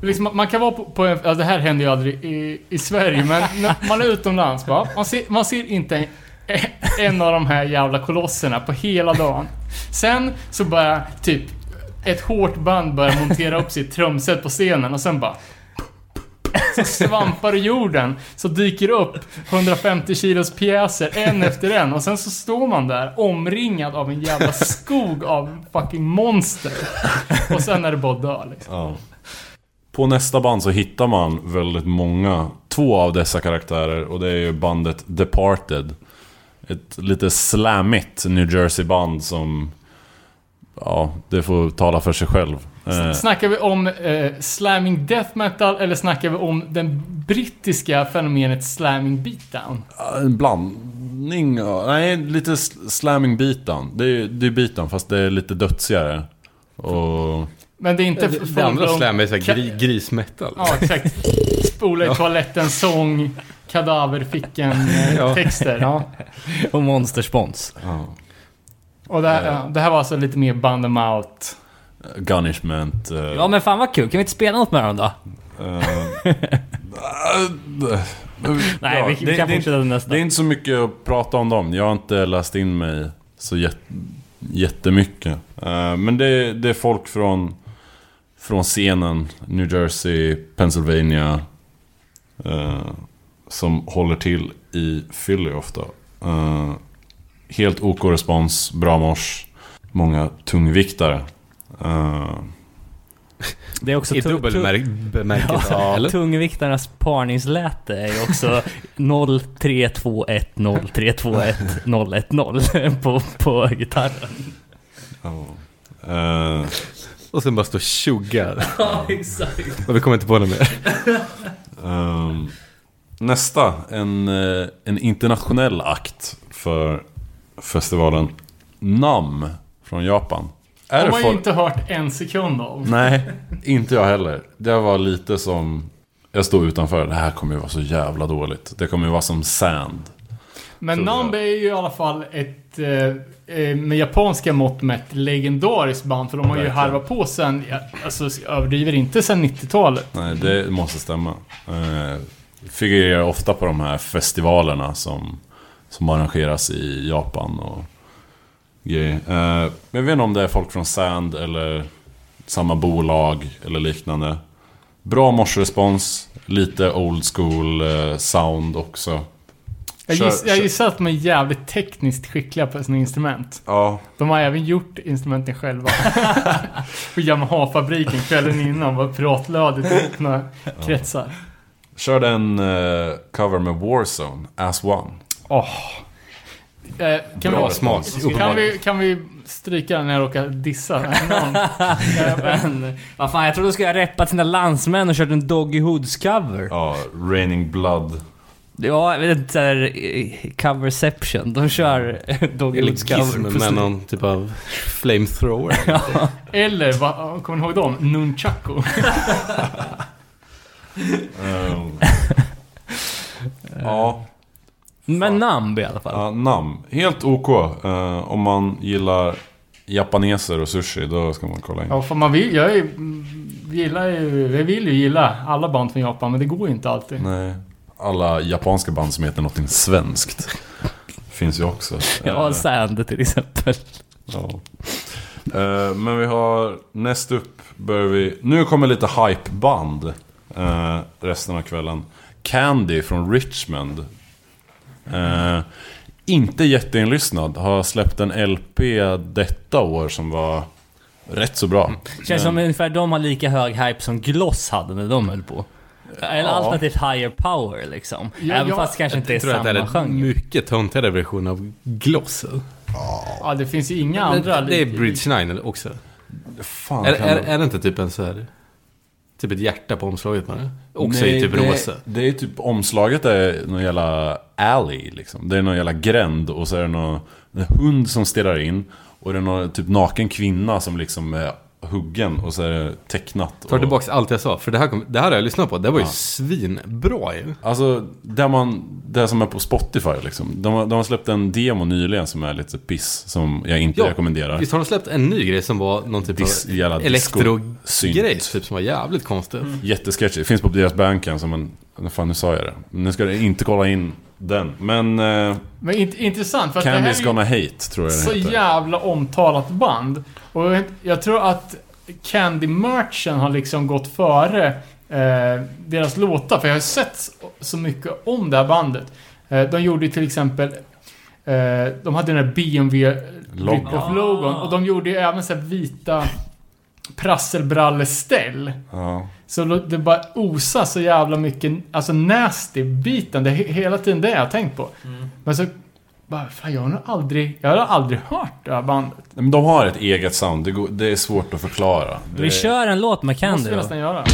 Speaker 3: Liksom, man- man kan vara på, på en, ja, det här händer ju aldrig i, i Sverige, men man är utomlands va? Man ser, man ser inte en, en av de här jävla kolosserna på hela dagen. Sen så bara typ ett hårt band börjar montera upp sitt trumset på scenen och sen bara så svampar i jorden, så dyker upp 150 kilos pjäser en efter en och sen så står man där omringad av en jävla skog av fucking monster. Och sen är det bara att dö liksom.
Speaker 5: Ja. På nästa band så hittar man väldigt många, två av dessa karaktärer och det är ju bandet Departed. Ett lite slammigt New Jersey-band som... Ja, det får tala för sig själv. Eh,
Speaker 3: Snackar vi om eh, slamming death metal eller snackar vi om den brittiska fenomenet slamming beatdown?
Speaker 5: en blandning, nej lite sl- slamming beatdown. Det är det är beatdown fast det är lite dödsigare. Och...
Speaker 3: Men det är inte
Speaker 1: Det, det andra slam är såhär gri, grismetal.
Speaker 3: Ja, exakt. Spola i toaletten, sång, kadaverficken-texter. Ja.
Speaker 2: Och monsterspons.
Speaker 5: Ja.
Speaker 3: Och det här, ja, det här var alltså lite mer band them out.
Speaker 5: Gunishment. eh,
Speaker 2: Ja men fan vad kul, kan vi inte spela något med dem då?
Speaker 5: eh,
Speaker 2: Nej,
Speaker 5: Ja,
Speaker 2: vi,
Speaker 5: det-
Speaker 2: kan
Speaker 5: det-
Speaker 2: fortsätta nästa.
Speaker 5: Det är inte så mycket att prata om dem. Jag har inte läst in mig så jät jättemycket. Eh, men det, det är folk från, från scenen, New Jersey, Pennsylvania. eh, som håller till i Philly ofta. Eh, helt OK respons, bra mors. Många tungviktare. Eh,
Speaker 2: Det är också
Speaker 1: I
Speaker 2: tu-
Speaker 1: dubbel
Speaker 2: tu-
Speaker 1: märk- bemärkelse,
Speaker 2: Ja,
Speaker 1: eller?
Speaker 2: tungviktarnas parningsläte är ju också 0321 0321 010 på, på gitarren.
Speaker 5: ja. Eh,
Speaker 1: Och sen bara stå och tjugga.
Speaker 2: Ja, exakt.
Speaker 1: Och vi kommer inte på det mer.
Speaker 5: Ehm, nästa, en, eh, en internationell akt för festivalen NAM från Japan. Är
Speaker 3: har ju
Speaker 5: folk...
Speaker 3: inte hört en sekund av.
Speaker 5: Nej, inte jag heller. Det var lite som... Jag stod utanför, det här kommer ju vara så jävla dåligt. Det kommer ju vara som Sand.
Speaker 3: Men. Nambe är ju i alla fall ett, eh, eh, med japanska mått mätt, legendariskt band. För de har ju harvat på sen, alltså jag överdriver inte sen 90-talet.
Speaker 5: Nej, det måste stämma. Eh, figurerar ofta på de här festivalerna som, som arrangeras i Japan och grejer. Eh, men jag vet inte om det är folk från Sand eller samma bolag eller liknande. Bra morsrespons, lite old school eh, sound också.
Speaker 3: Jag,
Speaker 5: Kör-
Speaker 3: giss, jag gissar att de är jävligt tekniskt skickliga på sina instrument.
Speaker 5: Ja,
Speaker 3: De har även gjort instrumenten själva. på Yamaha-fabriken kvällen innan var pratlödigt i öppna kretsar.
Speaker 5: Körde en eh, cover med Warzone, As One.
Speaker 3: Åh. Eh, kan,
Speaker 1: Bra
Speaker 3: vi,
Speaker 1: smak.
Speaker 3: kan, vi, kan vi stryka den när jag råkar dissa någon?
Speaker 2: Men, vad fan, jag trodde de skulle ha reppat sina landsmän och kört en Doggy Hoods cover.
Speaker 5: Ja, Raining Blood.
Speaker 2: Ja, jag vet inte, såhär, eh, coverception. De kör Doggy Hoods cover.
Speaker 1: Med någon typ av flamethrower.
Speaker 3: Eller, va, kommer ni ihåg dem? Nunchaku.
Speaker 5: Ehm, ja,
Speaker 2: Men namn i alla fall.
Speaker 5: Ja, namn. Helt OK. Eh, om man gillar japaneser och sushi, då ska man kolla in.
Speaker 3: Ja, för man vill, jag är, gillar ju, jag vill ju gilla alla band från Japan, men det går ju inte alltid.
Speaker 5: Nej. Alla japanska band som heter någonting svenskt. Finns ju också.
Speaker 2: Ja,
Speaker 5: Eh,
Speaker 2: Sand till exempel.
Speaker 5: ja. Eh, men vi har näst upp börjar vi... Nu kommer lite hypeband uh, resten av kvällen. Candy från Richmond. Eh, inte jätteinlyssnad. Har släppt en LP detta år som var rätt så bra.
Speaker 2: Känns som ungefär de har lika hög hype som Gloss hade när de höll på. Eller alternativt higher power liksom.
Speaker 3: Ja,
Speaker 2: Även
Speaker 3: ja,
Speaker 2: fast det kanske inte är
Speaker 1: Jag tror att det
Speaker 2: samma
Speaker 1: är en
Speaker 2: genre.
Speaker 1: mycket töntigare version av Gloss.
Speaker 3: Ja, det finns ju inga
Speaker 1: Men
Speaker 3: andra.
Speaker 1: det är Bridge 9 också.
Speaker 5: Fan,
Speaker 1: Är, är, är det inte typ en så här... Typ ett hjärta på omslaget på det? Också
Speaker 5: Nej,
Speaker 1: i typ
Speaker 5: det,
Speaker 1: rosa.
Speaker 5: Det är typ omslaget är någon jävla alley liksom. Det är någon jävla gränd och så är det någon en hund som stirrar in. Och det är någon typ naken kvinna som liksom är huggen och så är det tecknat.
Speaker 1: Tar
Speaker 5: och,
Speaker 1: tillbaka allt jag sa, för det här, kom, det här har jag lyssnat på. Det var ju
Speaker 5: Ja.
Speaker 1: svinbra ju.
Speaker 5: Alltså, det, man, det som är på Spotify liksom. De, har- de har släppt en demo nyligen som är lite piss. Som jag inte
Speaker 1: Ja,
Speaker 5: rekommenderar.
Speaker 1: Visst har de släppt en ny grej som var någon typ
Speaker 5: Dis,
Speaker 1: av elektro-grej typ som var jävligt konstigt.
Speaker 5: Jättesketchy. Finns på deras bandcamp som en... Fan, nu sa jag det. Nu ska du inte kolla in den. Men... Uh,
Speaker 3: Men int- intressant, för att det
Speaker 5: Candy's
Speaker 3: ju
Speaker 5: Gonna Hate, tror jag
Speaker 3: så
Speaker 5: den heter.
Speaker 3: jävla omtalat band. Och jag, tror att Candy-merchen har liksom gått före eh, deras låtar, för jag har sett så- så mycket om det här bandet. Eh, de gjorde till exempel eh, de hade den här BMW
Speaker 5: Logo.
Speaker 3: rip-off-logon och de gjorde ju även så vita prasselbralleställ.
Speaker 5: Ja.
Speaker 3: Så det bara osar så jävla mycket, alltså nasty-biten. Det är he- hela tiden det jag har tänkt på. Men så, bara, fan jag har nog aldrig, jag har aldrig hört det här bandet.
Speaker 5: Men de har ett eget sound. Det, går, det är svårt att förklara. Det
Speaker 2: Vi kör en låt med
Speaker 3: Det
Speaker 2: Candy
Speaker 3: måste vi nästan göra.